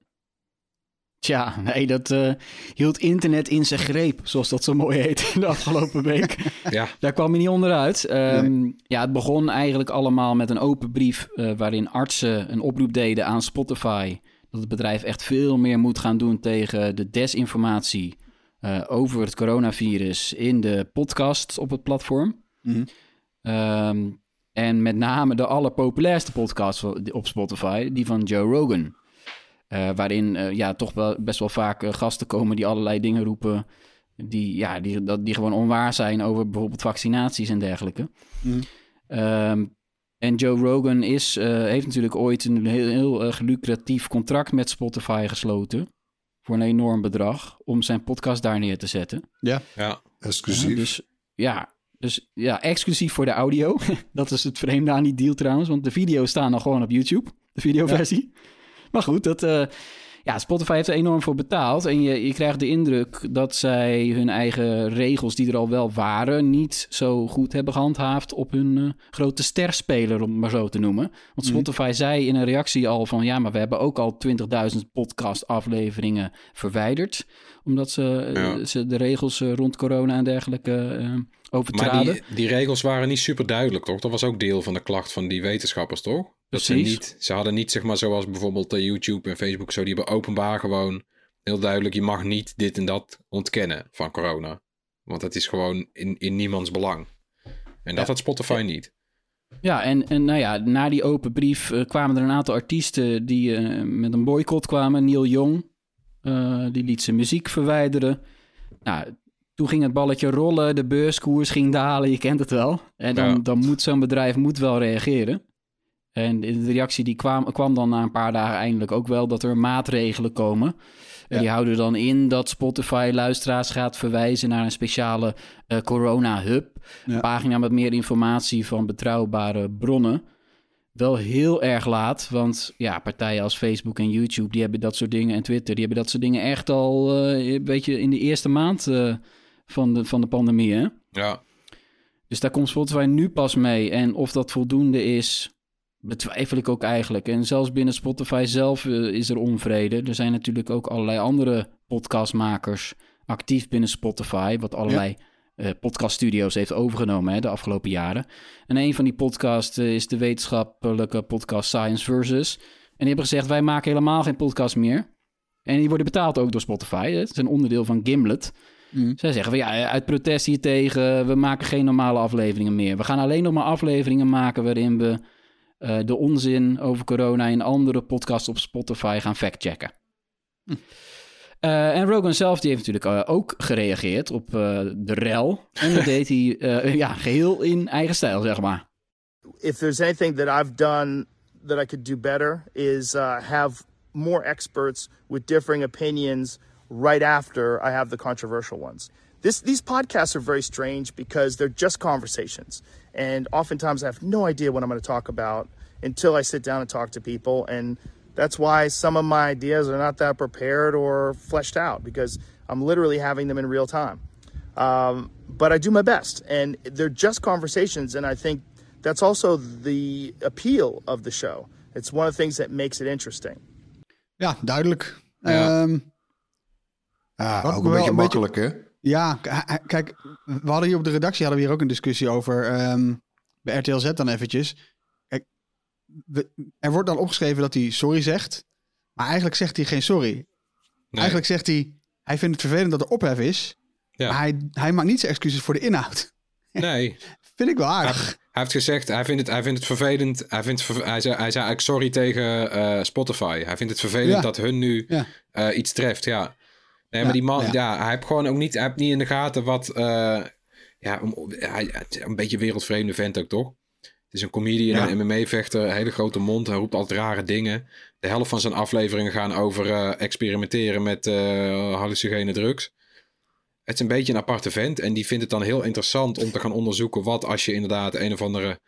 S4: Tja, nee, dat eh, hield internet in zijn greep, zoals dat zo mooi heet in de afgelopen week.
S2: Ja,
S4: Daar kwam hij niet onderuit. Ehm, Ja, het begon eigenlijk allemaal met een open brief eh, waarin artsen een oproep deden aan Spotify. Dat het bedrijf echt veel meer moet gaan doen tegen de desinformatie eh, over het coronavirus in de podcast op het platform.
S1: Mhm.
S4: Ehm, en met name de allerpopulairste podcast op Spotify, die van Joe Rogan. Eh, waarin eh, ja, toch wel best wel vaak eh, gasten komen die allerlei dingen roepen. Die, ja, die, dat, die gewoon onwaar zijn over bijvoorbeeld vaccinaties en dergelijke.
S1: Mhm.
S4: Ehm, en Joe Rogan is, eh, heeft natuurlijk ooit een heel, heel lucratief contract met Spotify gesloten. Voor een enorm bedrag. Om zijn podcast daar neer te zetten.
S2: ja.
S3: Exclusief.
S4: Ja, dus ja, dus ja, exclusief voor de audio. dat is het vreemde aan die deal trouwens. Want de video's staan nog gewoon op YouTube. De videoversie. Maar goed, dat, eh, ja, Spotify heeft er enorm voor betaald. En je, je krijgt de indruk dat zij hun eigen regels, die er al wel waren, niet zo goed hebben gehandhaafd op hun eh, grote sterspeler, om het maar zo te noemen. Want Spotify zei in een reactie al van ja, maar we hebben ook al 20.000 podcast-afleveringen verwijderd. Omdat ze, eh,
S2: Ja.
S4: ze de regels rond corona en dergelijke
S2: Maar
S4: overtraden.
S2: die, die regels waren niet super duidelijk, toch? Dat was ook deel van de klacht van die wetenschappers, toch? Dat ze, niet, ze hadden niet, zeg maar, zoals bijvoorbeeld eh, YouTube en Facebook, zo, die hebben openbaar gewoon heel duidelijk, je mag niet dit en dat ontkennen van corona. Want dat is gewoon in, in niemands belang. En dat had Spotify niet.
S4: Ja, en, en nou ja, na die open brief eh, kwamen er een aantal artiesten die eh, met een boycott kwamen. Neil Young, die liet zijn muziek verwijderen. Nou, toen ging het balletje rollen, de beurskoers ging dalen, je kent het wel. En dan,
S2: Ja.
S4: dan moet zo'n bedrijf moet wel reageren. En de reactie die kwam, kwam dan na een paar dagen eindelijk ook wel dat er maatregelen komen. En die houden dan in dat Spotify luisteraars gaat verwijzen naar een speciale eh, corona hub.
S1: Ja.
S4: Pagina met meer informatie van betrouwbare bronnen. Wel heel erg laat, want ja, partijen als Facebook en YouTube, die hebben dat soort dingen, en Twitter, die hebben dat soort dingen echt al, eh, een beetje in de eerste maand eh, van, de, van de pandemie, hè?
S2: Ja,
S4: Dus daar komt Spotify nu pas mee. En of dat voldoende is, betwijfel ik ook eigenlijk. En zelfs binnen Spotify zelf eh, is er onvrede. Er zijn natuurlijk ook allerlei andere podcastmakers actief binnen Spotify, wat allerlei eh, podcaststudio's heeft overgenomen hè, de afgelopen jaren. En een van die podcasts eh, is de wetenschappelijke podcast Science Versus. En die hebben gezegd, wij maken helemaal geen podcast meer. En die worden betaald ook door Spotify. hè. Het is een onderdeel van Gimlet. Zij zeggen van ja, uit protest hiertegen, we maken geen normale afleveringen meer. We gaan alleen nog maar afleveringen maken waarin we eh, de onzin over corona in andere podcasts op Spotify gaan factchecken. Eh, en Rogan zelf die heeft natuurlijk eh, ook gereageerd op eh, de rel. En dat deed hij eh, ja, geheel in eigen stijl, zeg maar.
S6: if there's anything that I've done that I could do better is uh, have more experts with differing opinions right after I have the controversial ones. This, these podcasts are very strange because they're just conversations. And oftentimes I have no idea what I'm going to talk about until I sit down and talk to people. And that's why some of my ideas are not that prepared or fleshed out because I'm literally having them in real time. Um, but I do my best, and they're just conversations, and I think that's also the appeal of the show. It's one of the things that makes it interesting.
S1: Ja, duidelijk.
S2: Ja.
S1: Ehm,
S3: Ja,
S1: Wat
S3: ook een
S1: wel
S3: beetje
S1: een beetje-
S3: makkelijk, hè?
S1: Ja, kijk, we hadden hier op de redactie hadden we hier ook een discussie over ehm, bij RTL Z dan eventjes. Kijk, we- er wordt dan opgeschreven dat hij sorry zegt, maar eigenlijk zegt hij geen sorry.
S2: Nee.
S1: Eigenlijk zegt hij, hij vindt het vervelend dat er ophef is,
S2: Ja.
S1: maar hij, hij maakt niet zijn excuses voor de inhoud.
S2: Nee,
S1: Vind ik wel aardig.
S2: hij heeft gezegd, hij vindt het, hij vindt het vervelend. Hij, vindt, hij, zei, hij zei eigenlijk sorry tegen eh, Spotify. Hij vindt het vervelend
S1: Ja.
S2: dat hun nu
S1: Ja.
S2: eh, iets treft, ja. Nee,
S1: Ja,
S2: maar die man,
S1: ja.
S2: ja. hij heeft gewoon ook niet, hij heeft niet in de gaten wat... eh, ja, om- hij, een beetje wereldvreemde vent ook, toch? Het is een comedian,
S1: Ja.
S2: een MMA-vechter, hele grote mond. Hij roept altijd rare dingen. De helft van zijn afleveringen gaan over eh, experimenteren met eh hallucinogene drugs. Het is een beetje een aparte vent. En die vindt het dan heel interessant om te gaan onderzoeken... wat als je inderdaad een of andere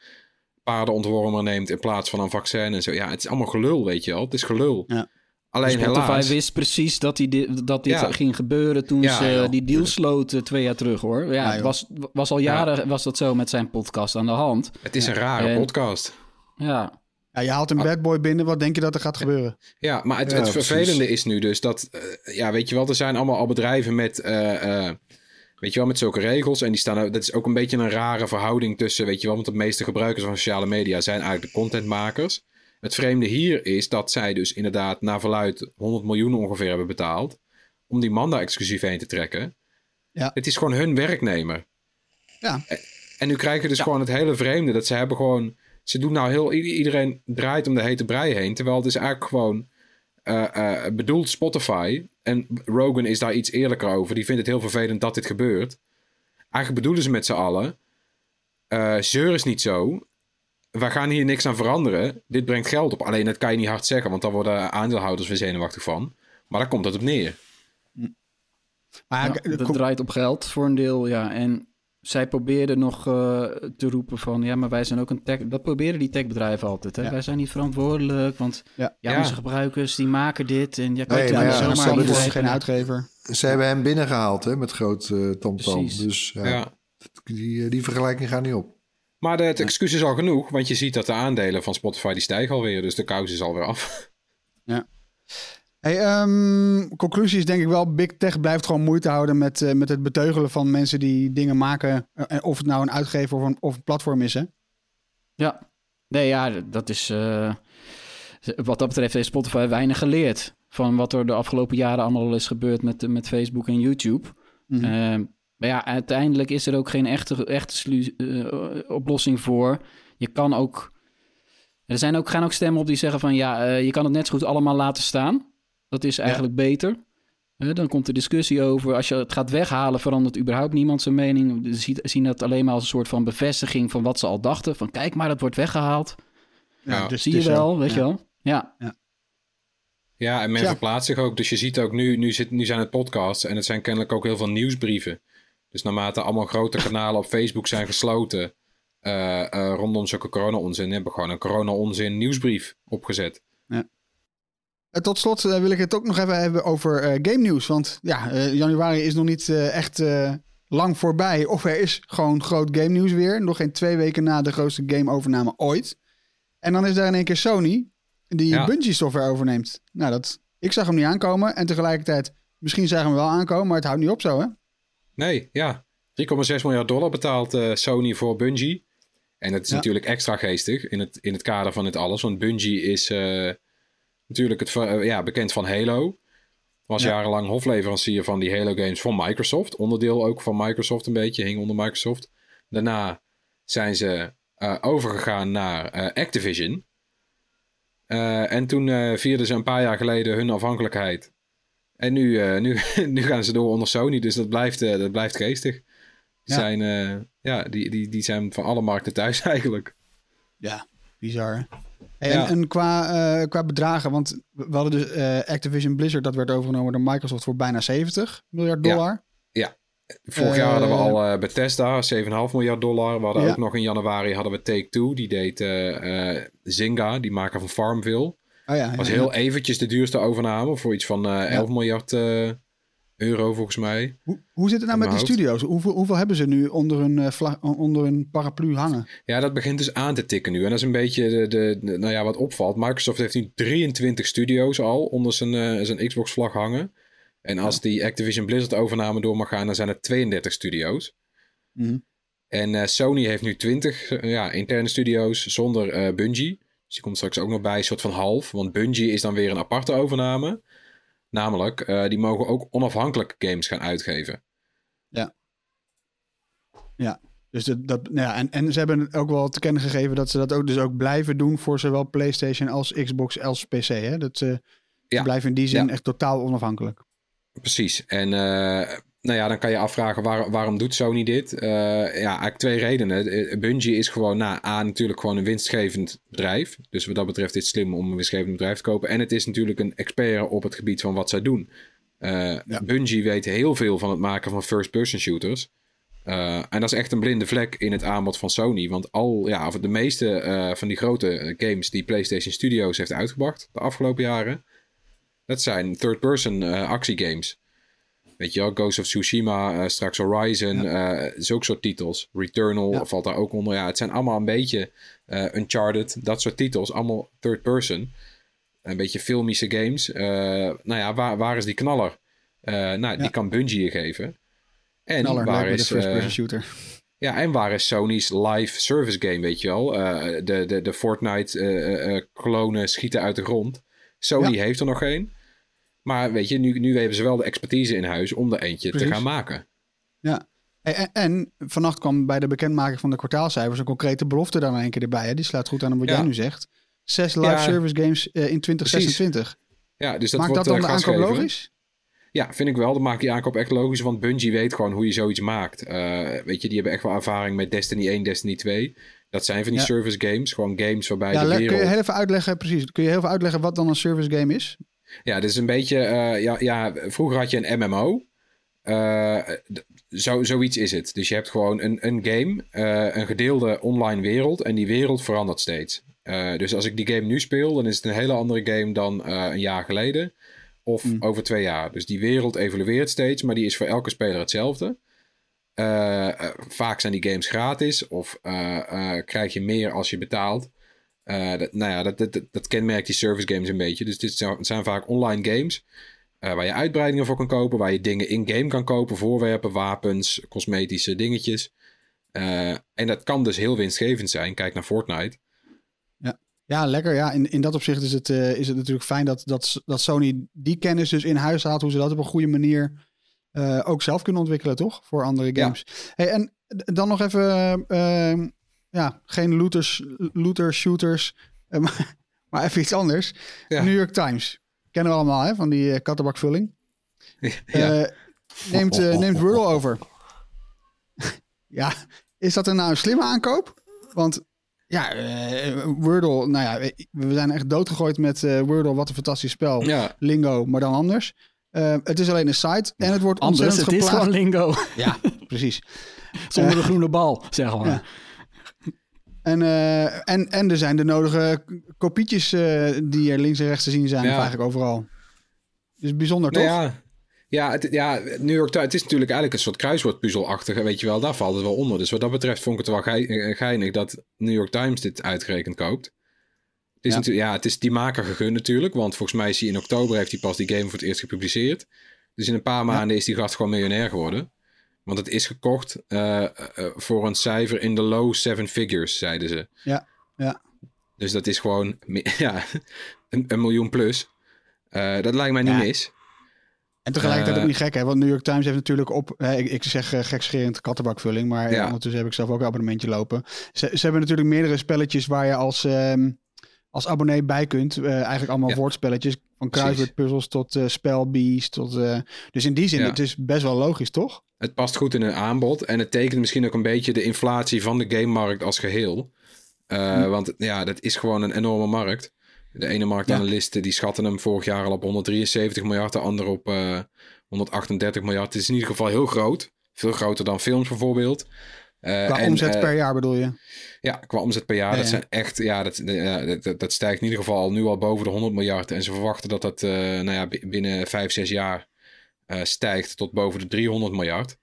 S2: paardenontwormer neemt... in plaats van een vaccin en zo. Ja, het is allemaal gelul, weet je wel. Het is gelul.
S1: Ja.
S2: Alleen
S4: Spotify
S2: helaas...
S4: wist precies dat, die, di- dat dit
S2: Ja.
S4: ging gebeuren toen
S2: Ja,
S4: ze
S2: joh.
S4: die deal sloten twee jaar terug hoor. Ja,
S1: Ja,
S4: het was, was al jaren was dat zo met zijn podcast aan de hand.
S2: Het is een rare
S4: En-
S2: podcast.
S4: Ja,
S1: Ja, je haalt een bad boy binnen, wat denk je dat er gaat gebeuren?
S2: Ja, maar het,
S3: Ja,
S2: het vervelende is nu dus dat, eh, ja, weet je wel, er zijn allemaal al bedrijven met, eh, eh, weet je wel, met zulke regels. En die staan, dat is ook een beetje een rare verhouding tussen, weet je wel, want de meeste gebruikers van sociale media zijn eigenlijk de contentmakers. Het vreemde hier is dat zij dus inderdaad naar verluid 100 miljoen ongeveer hebben betaald om die man daar exclusief heen te trekken.
S1: Ja.
S2: Het is gewoon hun werknemer.
S1: Ja.
S2: En nu krijg je dus gewoon het hele vreemde dat ze hebben gewoon, ze doen nou heel, iedereen draait om de hete brei heen, terwijl het is eigenlijk gewoon eh, eh, bedoeld Spotify. En Rogan is daar iets eerlijker over. Die vindt het heel vervelend dat dit gebeurt. Eigenlijk bedoelen ze met z'n allen. eh zeur is niet zo. We gaan hier niks aan veranderen. Dit brengt geld op. Alleen dat kan je niet hard zeggen, want dan worden aandeelhouders weer zenuwachtig van. Maar daar komt het op neer.
S1: Maar
S4: Ja,
S1: kom-
S4: draait op geld voor een deel, ja. En zij probeerden nog eh, te roepen van... ja, maar wij zijn ook een tech... Dat proberen die techbedrijven altijd, hè.
S1: Ja.
S4: Wij zijn niet verantwoordelijk, want...
S1: Ja.
S4: Ja,
S2: Ja.
S4: onze gebruikers, die maken dit en je kan
S3: Nee,
S4: het
S3: maar ja,
S4: zomaar
S3: ze hebben dus
S1: geen uitgever.
S3: Ze hebben hem binnengehaald hè, met groot eh tamtam. Dus ja,
S2: Ja.
S3: Die, eh, die vergelijking gaat niet op.
S2: Maar de, het excuus is al genoeg, want je ziet dat de aandelen van Spotify die stijgen alweer. Dus de kous is alweer af.
S1: Hey, ehm, conclusie is denk ik wel, Big Tech blijft gewoon moeite houden met, eh, met het beteugelen van mensen die dingen maken. Eh, of het nou een uitgever of een, of een platform is, hè?
S4: Ja, nee, ja, dat is. eh, wat dat betreft heeft Spotify weinig geleerd van wat er de afgelopen jaren allemaal is gebeurd met, met Facebook en YouTube. Eh, maar ja, uiteindelijk is er ook geen echte, echte slu- eh, oplossing voor. Je kan ook. Er zijn ook, gaan ook stemmen op die zeggen van ja, eh, je kan het net zo goed allemaal laten staan. Dat is eigenlijk beter. Eh, dan komt de discussie over, als je het gaat weghalen, verandert überhaupt niemand zijn mening. Ze zien- zien dat alleen maar als een soort van bevestiging van wat ze al dachten. Van kijk maar, dat wordt weggehaald.
S2: Ja,
S1: dus
S4: Zie je wel, weet
S1: Ja.
S4: je wel. Ja,
S2: Ja, en men
S1: Tja.
S2: verplaatst zich ook. Dus je ziet ook nu, nu, zit, nu zijn het podcasts en het zijn kennelijk ook heel veel nieuwsbrieven. Dus naarmate allemaal grote kanalen op Facebook zijn gesloten eh, eh, rondom zulke corona-onzin, hebben we gewoon een corona-onzin nieuwsbrief opgezet.
S1: Eh, Tot slot wil ik het ook nog even hebben over game nieuws. Want ja, januari is nog niet echt lang voorbij. Of er is gewoon groot game nieuws weer. Nog geen twee weken na de grootste game overname ooit. En dan is daar in één keer Sony die
S2: Ja.
S1: Bungie software overneemt. Nou, dat, ik zag hem niet aankomen. En tegelijkertijd, misschien zagen we hem wel aankomen, maar het houdt niet op zo, hè?
S2: Nee, ja. 3,6 miljard dollar betaalt eh, Sony voor Bungie. En dat is
S1: Ja.
S2: natuurlijk extra geestig in het, in het kader van dit alles. Want Bungie is eh, natuurlijk het, eh, ja, bekend van Halo. Was
S1: Ja.
S2: jarenlang hofleverancier van die Halo games van Microsoft. Onderdeel ook van Microsoft een beetje, hing onder Microsoft. Daarna zijn ze overgegaan naar Activision. En toen vierden ze een paar jaar geleden hun afhankelijkheid. En nu, eh, nu, nu gaan ze door onder Sony, dus dat blijft, eh, dat blijft geestig. Die,
S1: Ja.
S2: zijn, eh, ja, die, die, die zijn van alle markten thuis eigenlijk.
S1: Ja, bizar. hè?
S2: Ja.
S1: En, qua, qua bedragen, want we hadden dus Activision Blizzard, dat werd overgenomen door Microsoft voor bijna 70 miljard
S2: Ja.
S1: dollar.
S2: Vorig
S1: Eh,
S2: jaar hadden we al Bethesda, 7,5 miljard dollar. We hadden
S1: Ja.
S2: ook nog in januari hadden we Take-Two, die deed Zynga, die maker van Farmville.
S1: Oh ja,
S2: was heel eventjes de duurste overname voor iets van eh 11 miljard eh, euro volgens mij.
S1: Hoe, hoe zit het nou met die studio's? Hoeveel, hoeveel hebben ze nu onder hun, eh, vlag, onder hun paraplu hangen?
S2: Ja, dat begint dus aan te tikken nu. En dat is een beetje de, de, de- nou ja, wat opvalt. Microsoft heeft nu 23 studio's al onder zijn, eh, zijn Xbox-vlag hangen. En als die Activision Blizzard overname door mag gaan, dan zijn het 32 studio's.
S1: Mhm.
S2: En eh, Sony heeft nu 20 eh, ja, interne studio's zonder eh, Bungie. Die komt straks ook nog bij, een soort van half. Want Bungie is dan weer een aparte overname. Namelijk, eh, die mogen ook onafhankelijk games gaan uitgeven.
S1: Dus dat, dat, nou ja, en, en ze hebben ook wel te kennen gegeven dat ze dat ook, dus ook blijven doen voor zowel PlayStation als Xbox als PC. Hè? Dat ze, ze
S2: Ja.
S1: blijven in die zin
S2: Ja.
S1: echt totaal onafhankelijk.
S2: Precies. En eh, nou ja, dan kan je afvragen waar, waarom doet Sony dit? Eh, ja, eigenlijk twee redenen. Eh, Bungie is gewoon, nou, A, natuurlijk gewoon een winstgevend bedrijf. Dus wat dat betreft is het slim om een winstgevend bedrijf te kopen. En het is natuurlijk een expert op het gebied van wat zij doen. Eh,
S1: Ja.
S2: Bungie weet heel veel van het maken van first-person shooters. En dat is echt een blinde vlek in het aanbod van Sony. Want al, ja, of de meeste van die grote games die PlayStation Studios heeft uitgebracht de afgelopen jaren, dat zijn third-person actiegames. Weet je wel, Ghost of Tsushima, eh, straks Horizon, eh zulke soort titels. Returnal
S1: Ja.
S2: valt daar ook onder. Ja, het zijn allemaal een beetje eh, Uncharted, dat soort titels. Allemaal third person. Een beetje filmische games. Nou ja, waar, waar is die knaller? Nou, die
S1: Ja.
S2: kan Bungie je geven. En
S1: Knaller,
S2: waar is...
S1: de first person shooter.
S2: ja, en waar is Sony's live service game, weet je wel? De, de, de Fortnite eh, eh, klonen schieten uit de grond. Sony
S1: Ja.
S2: heeft er nog geen. Maar weet je, nu, nu hebben ze wel de expertise in huis om er eentje
S1: Precies.
S2: te gaan maken.
S1: Ja. En, en, en vannacht kwam bij de bekendmaking van de kwartaalcijfers een concrete belofte daar in één keer erbij. Hè? Die sluit goed aan op wat
S2: Ja.
S1: jij nu zegt. Zes live
S2: Ja.
S1: service games eh, in 2026.
S2: Ja, dus dat
S1: Maakt dat
S2: wordt
S1: dan de
S2: eh, gas
S1: aankoop logisch?
S2: Ja, vind ik wel. Dan maakt die aankoop echt logisch. Want Bungie weet gewoon hoe je zoiets maakt. Eh, weet je, die hebben echt wel ervaring met Destiny 1, Destiny 2. Dat zijn van die
S1: Ja.
S2: service games. Gewoon games waarbij
S1: Ja,
S2: de wereld...
S1: kun je heel even uitleggen, precies. Kun je heel even uitleggen wat dan een service game is?
S2: Ja, dit is een beetje. eh, ja, ja, vroeger had je een MMO. Eh, d- zo, zoiets is het. Dus je hebt gewoon een, een game, eh, een gedeelde online wereld. En die wereld verandert steeds. Eh, dus als ik die game nu speel, dan is het een hele andere game dan eh, een jaar geleden. Of
S1: Mm.
S2: over twee jaar. Dus die wereld evolueert steeds, maar die is voor elke speler hetzelfde. Eh, eh, vaak zijn die games gratis of eh, eh, krijg je meer als je betaalt. Eh, dat, nou ja, dat, dat, kenmerkt die service games een beetje. Dus dit zijn, het zijn vaak online games eh, waar je uitbreidingen voor kan kopen, waar je dingen in-game kan kopen, voorwerpen, wapens, cosmetische dingetjes. Eh, en dat kan dus heel winstgevend zijn. Kijk naar Fortnite.
S1: Ja, lekker. Ja, in, in dat opzicht is het, is het natuurlijk fijn dat, dat, dat Sony die kennis dus in huis haalt. Hoe ze dat op een goede manier ook zelf kunnen ontwikkelen, toch? Voor andere
S2: Ja.
S1: games. Hey, en dan nog even, ja, geen looters, looter shooters, eh, maar, maar even iets anders.
S2: Ja.
S1: New York Times. Kennen we allemaal, hè? Van die eh, kattenbakvulling.
S2: ja.
S1: Eh, neemt, neemt Wordle over. ja, is dat een nou een slimme aankoop? Want ja, eh, Wordle, nou ja, we zijn echt doodgegooid met eh, Wordle. Wat een fantastisch spel.
S2: ja,
S1: Lingo, maar dan anders. Het is alleen een site en het wordt
S4: Anders,
S1: ontzettend
S4: het is gewoon lingo.
S1: Ja, precies.
S4: Zonder de groene bal, zeg maar.
S1: Ja. En, eh, en, en er zijn de nodige kopietjes eh, die er links en rechts te zien zijn,
S2: Ja.
S1: eigenlijk overal. Dus bijzonder,
S2: Nou
S1: toch?
S2: ja, ja, het, ja, New York Times, het is natuurlijk eigenlijk een soort kruiswoordpuzzelachtige, weet je wel, daar valt het wel onder. Dus wat dat betreft vond ik het wel eh, geinig dat New York Times dit uitgerekend koopt. Het is
S1: Ja.
S2: natuurlijk, ja, het is die maker gegund natuurlijk, want volgens mij is hij in oktober heeft hij pas die game voor het eerst gepubliceerd. Dus in een paar maanden is die gast gewoon miljonair geworden. Want het is gekocht eh, eh, voor een cijfer in de low seven figures, zeiden ze.
S1: Ja, ja.
S2: Dus dat is gewoon ja, een, een miljoen plus. Eh, dat lijkt mij niet
S1: Ja.
S2: mis.
S1: En tegelijkertijd
S2: Eh,
S1: ook niet gek, hè? Want New York Times heeft natuurlijk op... Hè, ik, ik zeg uh, gekscherend kattenbakvulling, maar
S2: Ja.
S1: ondertussen heb ik zelf ook een abonnementje lopen. Ze, ze hebben natuurlijk meerdere spelletjes waar je als, ehm, als abonnee bij kunt. Eh, eigenlijk allemaal
S2: Ja.
S1: woordspelletjes. Van kruiswoordpuzzels tot eh spelbees. Tot, eh, dus in die zin,
S2: Ja.
S1: het is best wel logisch, toch?
S2: Het past goed in een aanbod. En het tekent misschien ook een beetje de inflatie van de gamemarkt als geheel. Eh,
S1: Hm.
S2: Want ja, dat is gewoon een enorme markt. De ene marktanalisten die schatten hem vorig jaar al op 173 miljard. De andere op eh, 138 miljard. Het is in ieder geval heel groot. Veel groter dan films bijvoorbeeld. Eh,
S1: Qua
S2: en,
S1: omzet
S2: eh,
S1: per jaar bedoel je?
S2: Ja, qua omzet per jaar.
S1: Ja,
S2: dat zijn echt, ja, dat, dat, dat stijgt in ieder geval al nu al boven de 100 miljard. En ze verwachten dat dat eh, nou ja, bi- binnen 5, 6 jaar eh, stijgt tot boven de 300 miljard.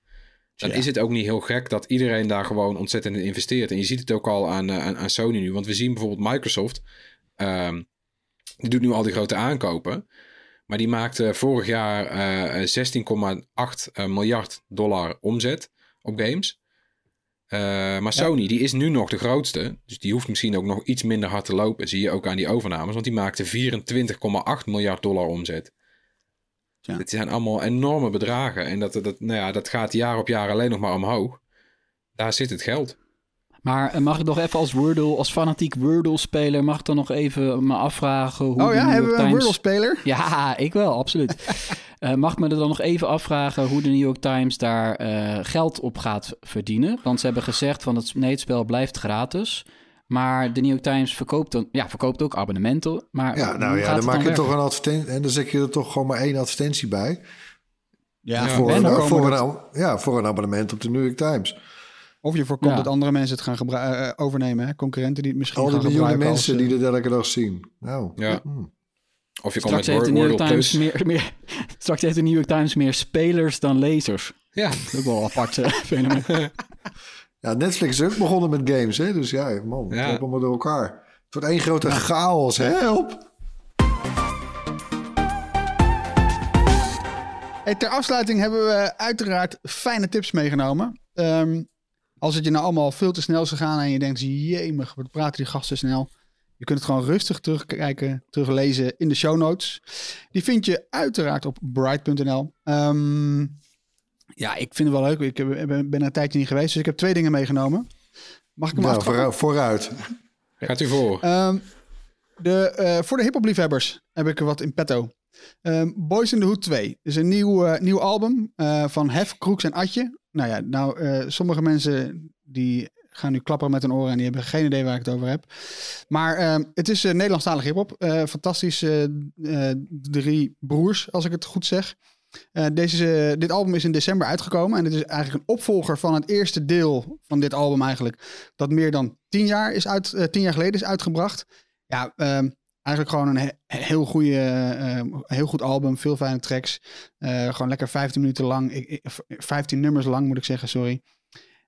S2: Dan
S1: Ja.
S2: is het ook niet heel gek dat iedereen daar gewoon ontzettend in investeert. En je ziet het ook al aan, eh, aan, aan Sony nu. Want we zien bijvoorbeeld Microsoft. ehm, die doet nu al die grote aankopen. Maar die maakte vorig jaar eh, 16,8 eh, miljard dollar omzet op games. Eh, maar Sony, die is nu nog de grootste. Dus die hoeft misschien ook nog iets minder hard te lopen. Zie je ook aan die overnames. Want die maakte 24,8 miljard dollar omzet.
S1: Ja.
S2: Dit zijn allemaal enorme bedragen. En dat, dat, nou ja, dat gaat jaar op jaar alleen nog maar omhoog. Daar zit het geld.
S4: Maar eh, mag ik nog even als Wordle, als fanatiek Wordle-speler, mag ik dan nog even me afvragen hoe
S1: Oh
S4: de
S1: ja, hebben we een. Wordle-speler?
S4: Ja, ik wel, absoluut. Eh, mag ik me er dan nog even afvragen hoe de New York Times daar eh, geld op gaat verdienen? Want ze hebben gezegd van het, nee, het spel blijft gratis. Maar de New York Times verkoopt, dan, ja, verkoopt ook abonnementen. Maar
S3: Ja, nou ja, dan
S4: het
S3: maak je
S4: werken?
S3: toch een advertentie. En dan zet je er toch gewoon maar één advertentie bij.
S1: Ja,
S3: voor,
S1: en
S3: een, voor,
S1: dat-
S3: ja, voor een abonnement op de New York Times.
S1: Of je voorkomt
S4: Ja.
S1: dat andere mensen het gaan gebru- eh, overnemen. Hè? Concurrenten die het misschien
S3: Al die
S1: gaan
S3: miljoenen
S1: gebruiken
S3: mensen
S1: als,
S3: die dit elke dag zien. Nou,
S2: Ja.
S3: hmm.
S2: Of je komt met
S4: Straks heeft, de New York
S2: Wordle
S4: Times
S2: Plus.
S4: meer, meer, straks heeft de New York Times meer spelers dan lezers.
S2: Ja,
S4: Dat is ook wel een apart eh, fenomeen.
S3: Ja, Netflix is ook begonnen met games, hè? Dus ja, man, het
S2: Ja.
S3: loopt allemaal door elkaar. Het wordt één grote chaos, help!
S1: Hey, ter afsluiting hebben we uiteraard fijne tips meegenomen. Ehm, als het je nou allemaal veel te snel is gegaan en je denkt, jemig, wat praten die gasten snel. Je kunt het gewoon rustig terugkijken, teruglezen in de show notes. Die vind je uiteraard op bright.nl. Ehm, ja, ik vind het wel leuk. Ik heb- ben er een tijdje niet geweest, dus ik heb twee dingen meegenomen. Mag ik hem
S3: Nou,
S1: aftrappen?
S3: vooruit.
S2: gaat u voor.
S1: Ehm, de, eh, voor de hip-hop liefhebbers heb ik er wat in petto. Ehm, Boys in the Hood 2 is een nieuw, eh, nieuw album eh, van Hef, Kroeks en Atje. Nou ja, nou, eh, sommige mensen die gaan nu klapperen met hun oren en die hebben geen idee waar ik het over heb. Maar ehm, het is uh, Nederlandstalig hip-hop. Eh, fantastisch. eh, eh, drie broers, als ik het goed zeg. Eh, deze, dit album is in december uitgekomen. En het is eigenlijk een opvolger van het eerste deel van dit album eigenlijk. Dat meer dan tien jaar, is uit, eh, tien jaar geleden is uitgebracht. Ja, ehm, eigenlijk gewoon een he- heel, goede, eh, heel goed album. Veel fijne tracks. Eh, gewoon lekker 15 minuten lang. Ik, ik- 15 nummers lang moet ik zeggen, sorry.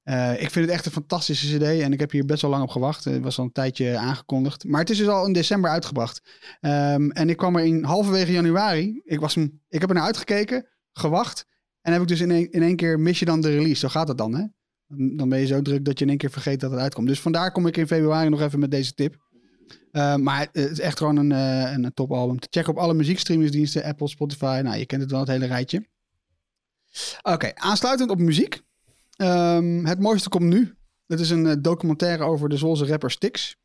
S1: Eh, ik vind het echt een fantastische CD en ik heb hier best wel lang op gewacht. Het was al een tijdje aangekondigd. Maar het is dus al in december uitgebracht. Ehm, en ik kwam er in halverwege januari. Ik, was ik heb er naar uitgekeken, gewacht. En heb ik dus in één, in één keer mis je dan de release. Zo gaat het dan, hè? Dan ben je zo druk dat je in één keer vergeet dat het uitkomt. Dus vandaar kom ik in februari nog even met deze tip. Eh, maar het is echt gewoon een, eh, een topalbum. Te checken op alle muziekstreamingsdiensten. Apple, Spotify. Nou, je kent het wel, het hele rijtje. Oké, aansluitend op muziek. Ehm, het mooiste komt nu. Het is een eh, documentaire over de Zwolse rapper Styx.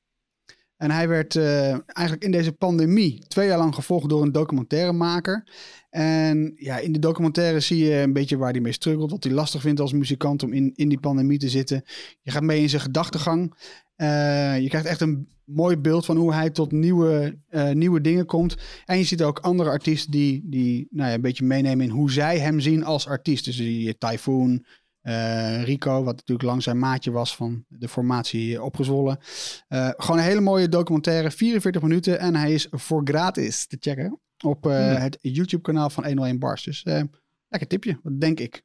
S1: En hij werd eh, eigenlijk in deze pandemie twee jaar lang gevolgd door een documentairemaker. En ja, in de documentaire zie je een beetje waar hij mee struggelt. Wat hij lastig vindt als muzikant om in, in die pandemie te zitten. Je gaat mee in zijn gedachtegang. Eh, je krijgt echt een mooi beeld van hoe hij tot nieuwe, nieuwe dingen komt. En je ziet ook andere artiesten die, die nou ja, een beetje meenemen in hoe zij hem zien als artiest. Dus je Typhoon, eh, Rico, wat natuurlijk lang zijn maatje was van de formatie opgezwollen. Eh, gewoon een hele mooie documentaire, 44 minuten. En hij is voor gratis te checken op eh, het YouTube-kanaal van 101 Bars. Dus eh, lekker tipje, dat denk ik.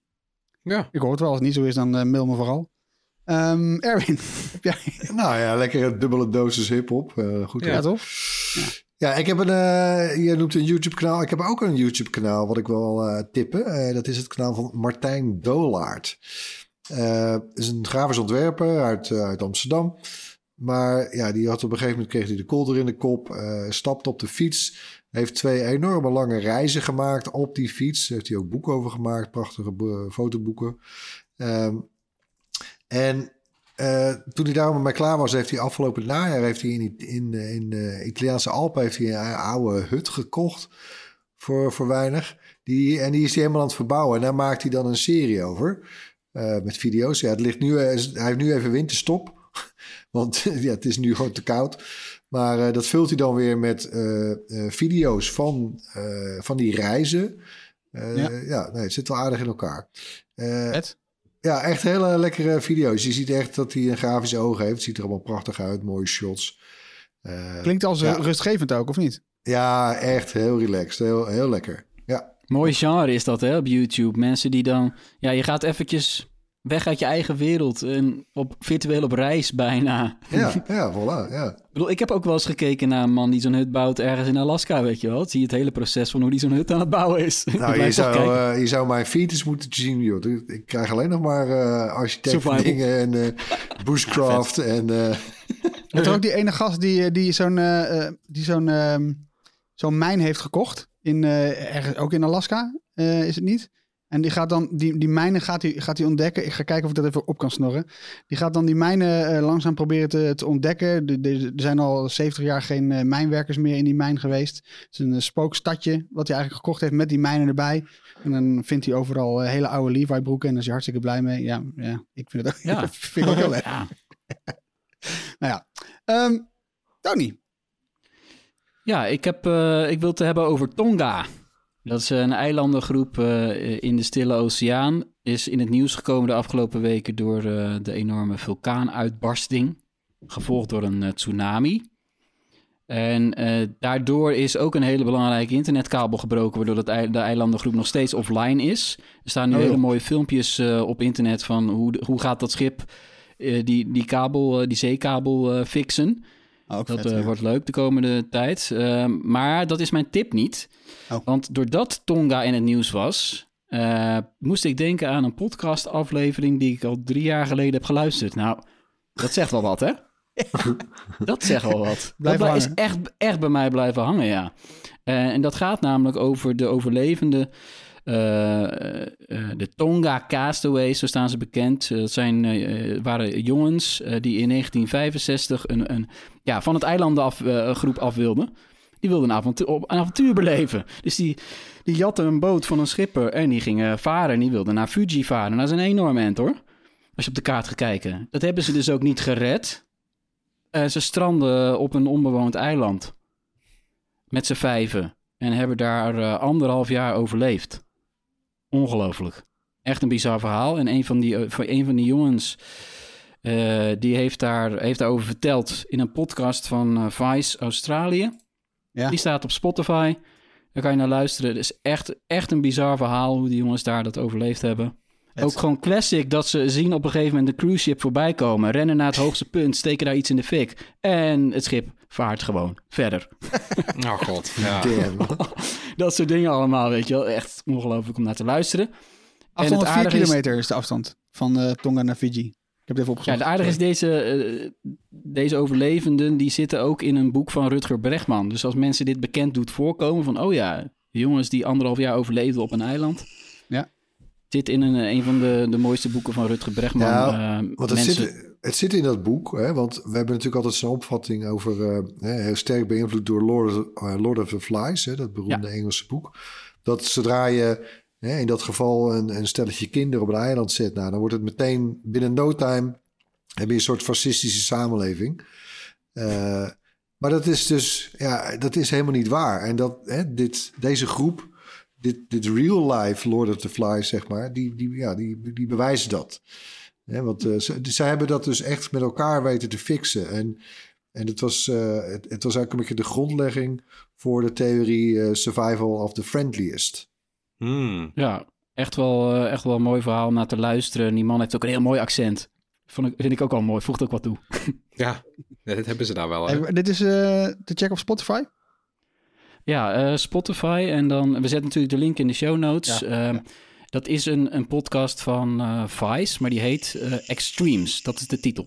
S2: Ja.
S1: Ik hoor het wel, als het niet zo is, dan mail me vooral. Ehm, Erwin, heb jij...
S3: Nou ja, lekker een dubbele dosis hip-hop. Eh, goed.
S1: Ja, toch?
S3: Ja, ik heb een. eh, je noemt een YouTube-kanaal. Ik heb ook een YouTube-kanaal wat ik wil eh, tippen. Eh, dat is het kanaal van Martijn Dolaert. Is een grafisch ontwerper uit, uit Amsterdam. Maar ja, die had op een gegeven moment kreeg hij de kolder in de kop. stapte op de fiets. Heeft twee enorme lange reizen gemaakt op die fiets. Heeft hij ook boeken over gemaakt. Prachtige bo- fotoboeken. Ehm, en eh, toen hij daar mee klaar was, heeft hij afgelopen najaar heeft hij in, in, in de Italiaanse Alpen heeft hij een oude hut gekocht voor, voor weinig. Die, en die is hij helemaal aan het verbouwen. En daar maakt hij dan een serie over eh, met video's. Ja, het ligt nu, eh, hij heeft nu even winterstop, want ja, het is nu gewoon te koud. Maar eh, dat vult hij dan weer met eh, eh, video's van, eh, van die reizen. Eh,
S1: Ja.
S3: ja, nee, het zit wel aardig in elkaar. Eh,
S1: Vet.
S3: Ja, echt hele lekkere video's. Je ziet echt dat hij een grafische oog heeft. Het ziet er allemaal prachtig uit, mooie shots. Eh,
S1: Klinkt als
S3: ja.
S1: rustgevend ook, of niet?
S3: Ja, echt heel relaxed. Heel, heel lekker. Ja,
S4: Mooi genre is dat hè, op YouTube. Mensen die dan... Ja, je gaat eventjes weg uit je eigen wereld en op, virtueel op reis bijna.
S3: Ja, ja, voilà, ja.
S4: Ik bedoel, ik heb ook wel eens gekeken naar een man die zo'n hut bouwt ergens in Alaska, weet je wel. Zie je het hele proces van hoe die zo'n hut aan het bouwen is. Ik
S3: Nou, je zou, eh, je zou mijn features moeten zien, joh. Ik- krijg alleen nog maar eh architect
S4: Survival.
S3: dingen en eh bushcraft en... eh,
S1: Weet je ook die ene gast die, die zo'n die zo'n ehm, zo'n mijn heeft gekocht? In, eh, ergens, ook in Alaska, eh, is het niet? En die gaat dan, die, die mijnen gaat hij gaat hij ontdekken. Ik ga kijken of ik dat even op kan snorren. Die gaat dan die mijnen eh, langzaam proberen te, te ontdekken. De, de- er zijn al 70 jaar geen eh, mijnwerkers meer in die mijn geweest. Het is een eh, spookstadje wat hij eigenlijk gekocht heeft met die mijnen erbij. En dan vindt hij overal hele oude Levi broeken en daar is hij hartstikke blij mee. Ja, ja ik vind het ook,
S4: Ja.
S1: vind ik ook heel leuk.
S4: Ja.
S1: Nou ja, Ehm, Tony.
S4: Ja, ik, heb, ik wil het hebben over Tonga. Dat is een eilandengroep eh, in de Stille Oceaan. Is in het nieuws gekomen de afgelopen weken door eh, de enorme vulkaanuitbarsting. Gevolgd door een eh, tsunami. En daardoor is ook een hele belangrijke internetkabel gebroken, waardoor de eilandengroep nog steeds offline is. Er staan nu
S1: Oh,
S4: hele mooie filmpjes op internet van hoe, hoe gaat dat schip die, die, kabel, die zeekabel fixen. Dat
S1: vet,
S4: eh,
S1: ja.
S4: wordt leuk de komende tijd. Ehm, maar dat is mijn tip niet.
S1: Oh.
S4: Want doordat Tonga in het nieuws was, eh, moest ik denken aan een podcastaflevering die ik al drie jaar geleden heb geluisterd. Nou, dat zegt wel wat, hè? dat zegt wel wat.
S1: Blijven
S4: dat is echt, echt bij mij blijven hangen, ja. Eh, en dat gaat namelijk over de overlevenden. Eh, eh, eh, de Tonga Castaways, zo staan ze bekend. Dat zijn, waren jongens die in 1965 een, een, ja, van het eilandengroep af wilden. Die wilden een avontuur, een avontuur beleven. Dus die, die jatten een boot van een schipper en die gingen varen. En die wilden naar Fuji varen. Dat is een enorm end hoor. Als je op de kaart gaat kijken. Dat hebben ze dus ook niet gered. Ze stranden op een onbewoond eiland. Met z'n vijven. En hebben daar anderhalf jaar overleefd. Ongelooflijk. Echt een bizar verhaal. En een van die, eh, van, een van die jongens... eh, die heeft, daar, heeft daarover verteld in een podcast van eh, Vice Australië.
S1: Ja.
S4: Die staat op Spotify. Daar kan je naar luisteren. Het is echt, echt een bizar verhaal hoe die jongens daar dat overleefd hebben. Ook gewoon classic dat ze zien op een gegeven moment de cruise ship voorbij komen. Rennen naar het hoogste punt, steken daar iets in de fik. En het schip vaart gewoon verder.
S2: Oh god, ja.
S4: Dat soort dingen allemaal, weet je wel. Echt ongelooflijk om naar te luisteren.
S1: Afstand
S4: het
S1: van 4
S4: aardige is-
S1: kilometer is de afstand van eh, Tonga naar Fiji. Ik heb het even
S4: Ja,
S1: opgezocht.
S4: het aardige is, deze, eh, deze overlevenden, die zitten ook in een boek van Rutger Bregman. Dus als mensen dit bekend doet voorkomen van, oh ja, de jongens die anderhalf jaar overleefden op een eiland. Zit in een, een van de, de mooiste boeken van Rutger Bregman.
S3: Ja,
S4: Eh,
S3: Want het,
S4: mensen-
S3: zit, het zit in dat boek, hè, want we hebben natuurlijk altijd zo'n opvatting over, eh, heel sterk beïnvloed door Lord of, eh, Lord of the Flies, hè, dat beroemde Engelse boek. Dat zodra je hè, in dat geval een, een stelletje kinderen op een eiland zet, nou, dan wordt het meteen binnen no time heb je een soort fascistische samenleving. Maar dat is dus, ja, dat is helemaal niet waar. En dat, hè, dit, deze groep, dit, dit real life Lord of the Flies, zeg maar, die, die, ja, die, die bewijzen dat. Hè, want eh, ze, zij hebben dat dus echt met elkaar weten te fixen. En, en het, was, eh, het, het was eigenlijk een beetje de grondlegging voor de theorie eh, survival of the friendliest.
S2: Hmm.
S4: Ja, echt wel, eh, echt wel een mooi verhaal om naar te luisteren. En die man heeft ook een heel mooi accent. Vond ik, vind ik ook wel mooi, voegt ook wat toe.
S2: Ja, dat hebben ze daar wel. Hè?
S1: Hey, dit is eh, te checken op Spotify.
S4: Ja, eh, Spotify en dan... We zetten natuurlijk de link in de show notes.
S1: Ja,
S4: Ehm, Dat is een, een podcast van eh, Vice, maar die heet eh, Extremes. Dat is de titel.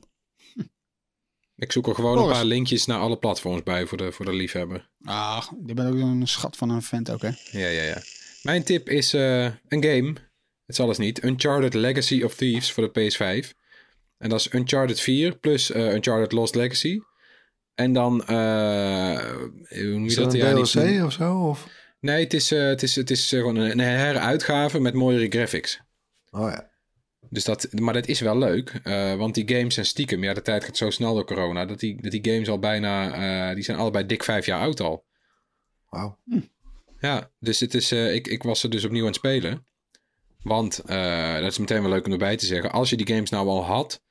S2: Ik zoek er gewoon
S1: Boris.
S2: een paar linkjes naar alle platforms bij voor de, voor de liefhebber.
S1: Ach, je bent ook een schat van een vent ook, hè?
S2: Ja, ja, ja. Mijn tip is eh, een game. Het zal eens niet. Uncharted Legacy of Thieves voor de PS5. En dat is Uncharted 4 plus eh, Uncharted Lost Legacy. En dan, eh hoe noem je
S3: Is
S2: dat?
S3: een
S2: Ja, niet-
S3: of zo? Of?
S2: Nee, het is, eh, het is, het is eh, gewoon een, heruitgave met mooiere graphics.
S3: Oh ja.
S2: Dus dat, maar dat is wel leuk, want die games zijn stiekem. Ja, de tijd gaat zo snel door corona, dat die, dat die games al bijna, die zijn allebei dik vijf jaar oud al.
S3: Wauw.
S2: Ja, dus het is, ik, ik was er dus opnieuw aan het spelen. Want, dat is meteen wel leuk om erbij te zeggen, als je die games nou al had,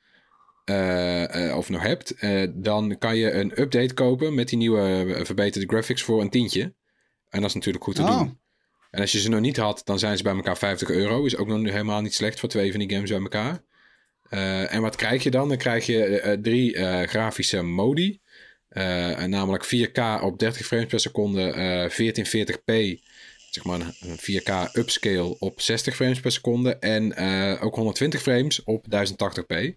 S2: eh, eh, of nog hebt, eh, dan kan je een update kopen met die nieuwe verbeterde graphics voor een tientje. En dat is natuurlijk goed te
S1: Oh.
S2: doen. En als je ze nog niet had, dan zijn ze bij elkaar 50 euro. Is ook nog helemaal niet slecht voor twee van die games bij elkaar. En wat krijg je dan? Dan krijg je drie grafische modi. Namelijk 4K op 30 frames per seconde, eh 1440p, zeg maar een 4K upscale op 60 frames per seconde. En ook 120 frames op 1080p.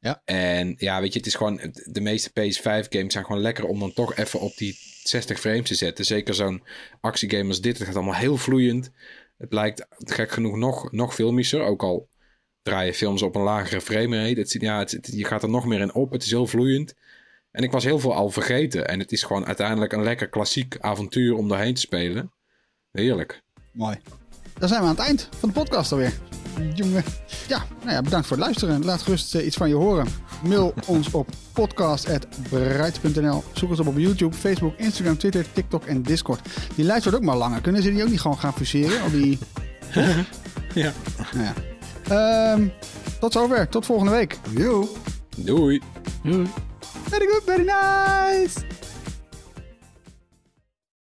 S1: Ja.
S2: En ja, weet je, het is gewoon, de meeste PS5 games zijn gewoon lekker om dan toch even op die 60 frames te zetten. Zeker zo'n actiegame als dit, het gaat allemaal heel vloeiend. Het lijkt gek genoeg nog, nog filmischer, ook al draai je films op een lagere framerate. Het, ja, het, het- je gaat er nog meer in op, het is heel vloeiend. En ik was heel veel al vergeten. En het is gewoon uiteindelijk een lekker klassiek avontuur om doorheen te spelen. Heerlijk.
S1: Mooi. Dan zijn we aan het eind van de podcast alweer. Jongen. Ja, nou ja, bedankt voor het luisteren. Laat gerust eh, iets van je horen. Mail ons op podcast.bright.nl. Zoek ons op op YouTube, Facebook, Instagram, Twitter, TikTok en Discord. Die lijst wordt ook maar langer. Kunnen ze die ook niet gewoon gaan fuseren? Al die...
S2: Ja.
S1: Nou ja. Ehm, tot zover. Tot volgende week.
S3: Yo.
S2: Doei.
S4: Doei.
S1: Very good, very nice.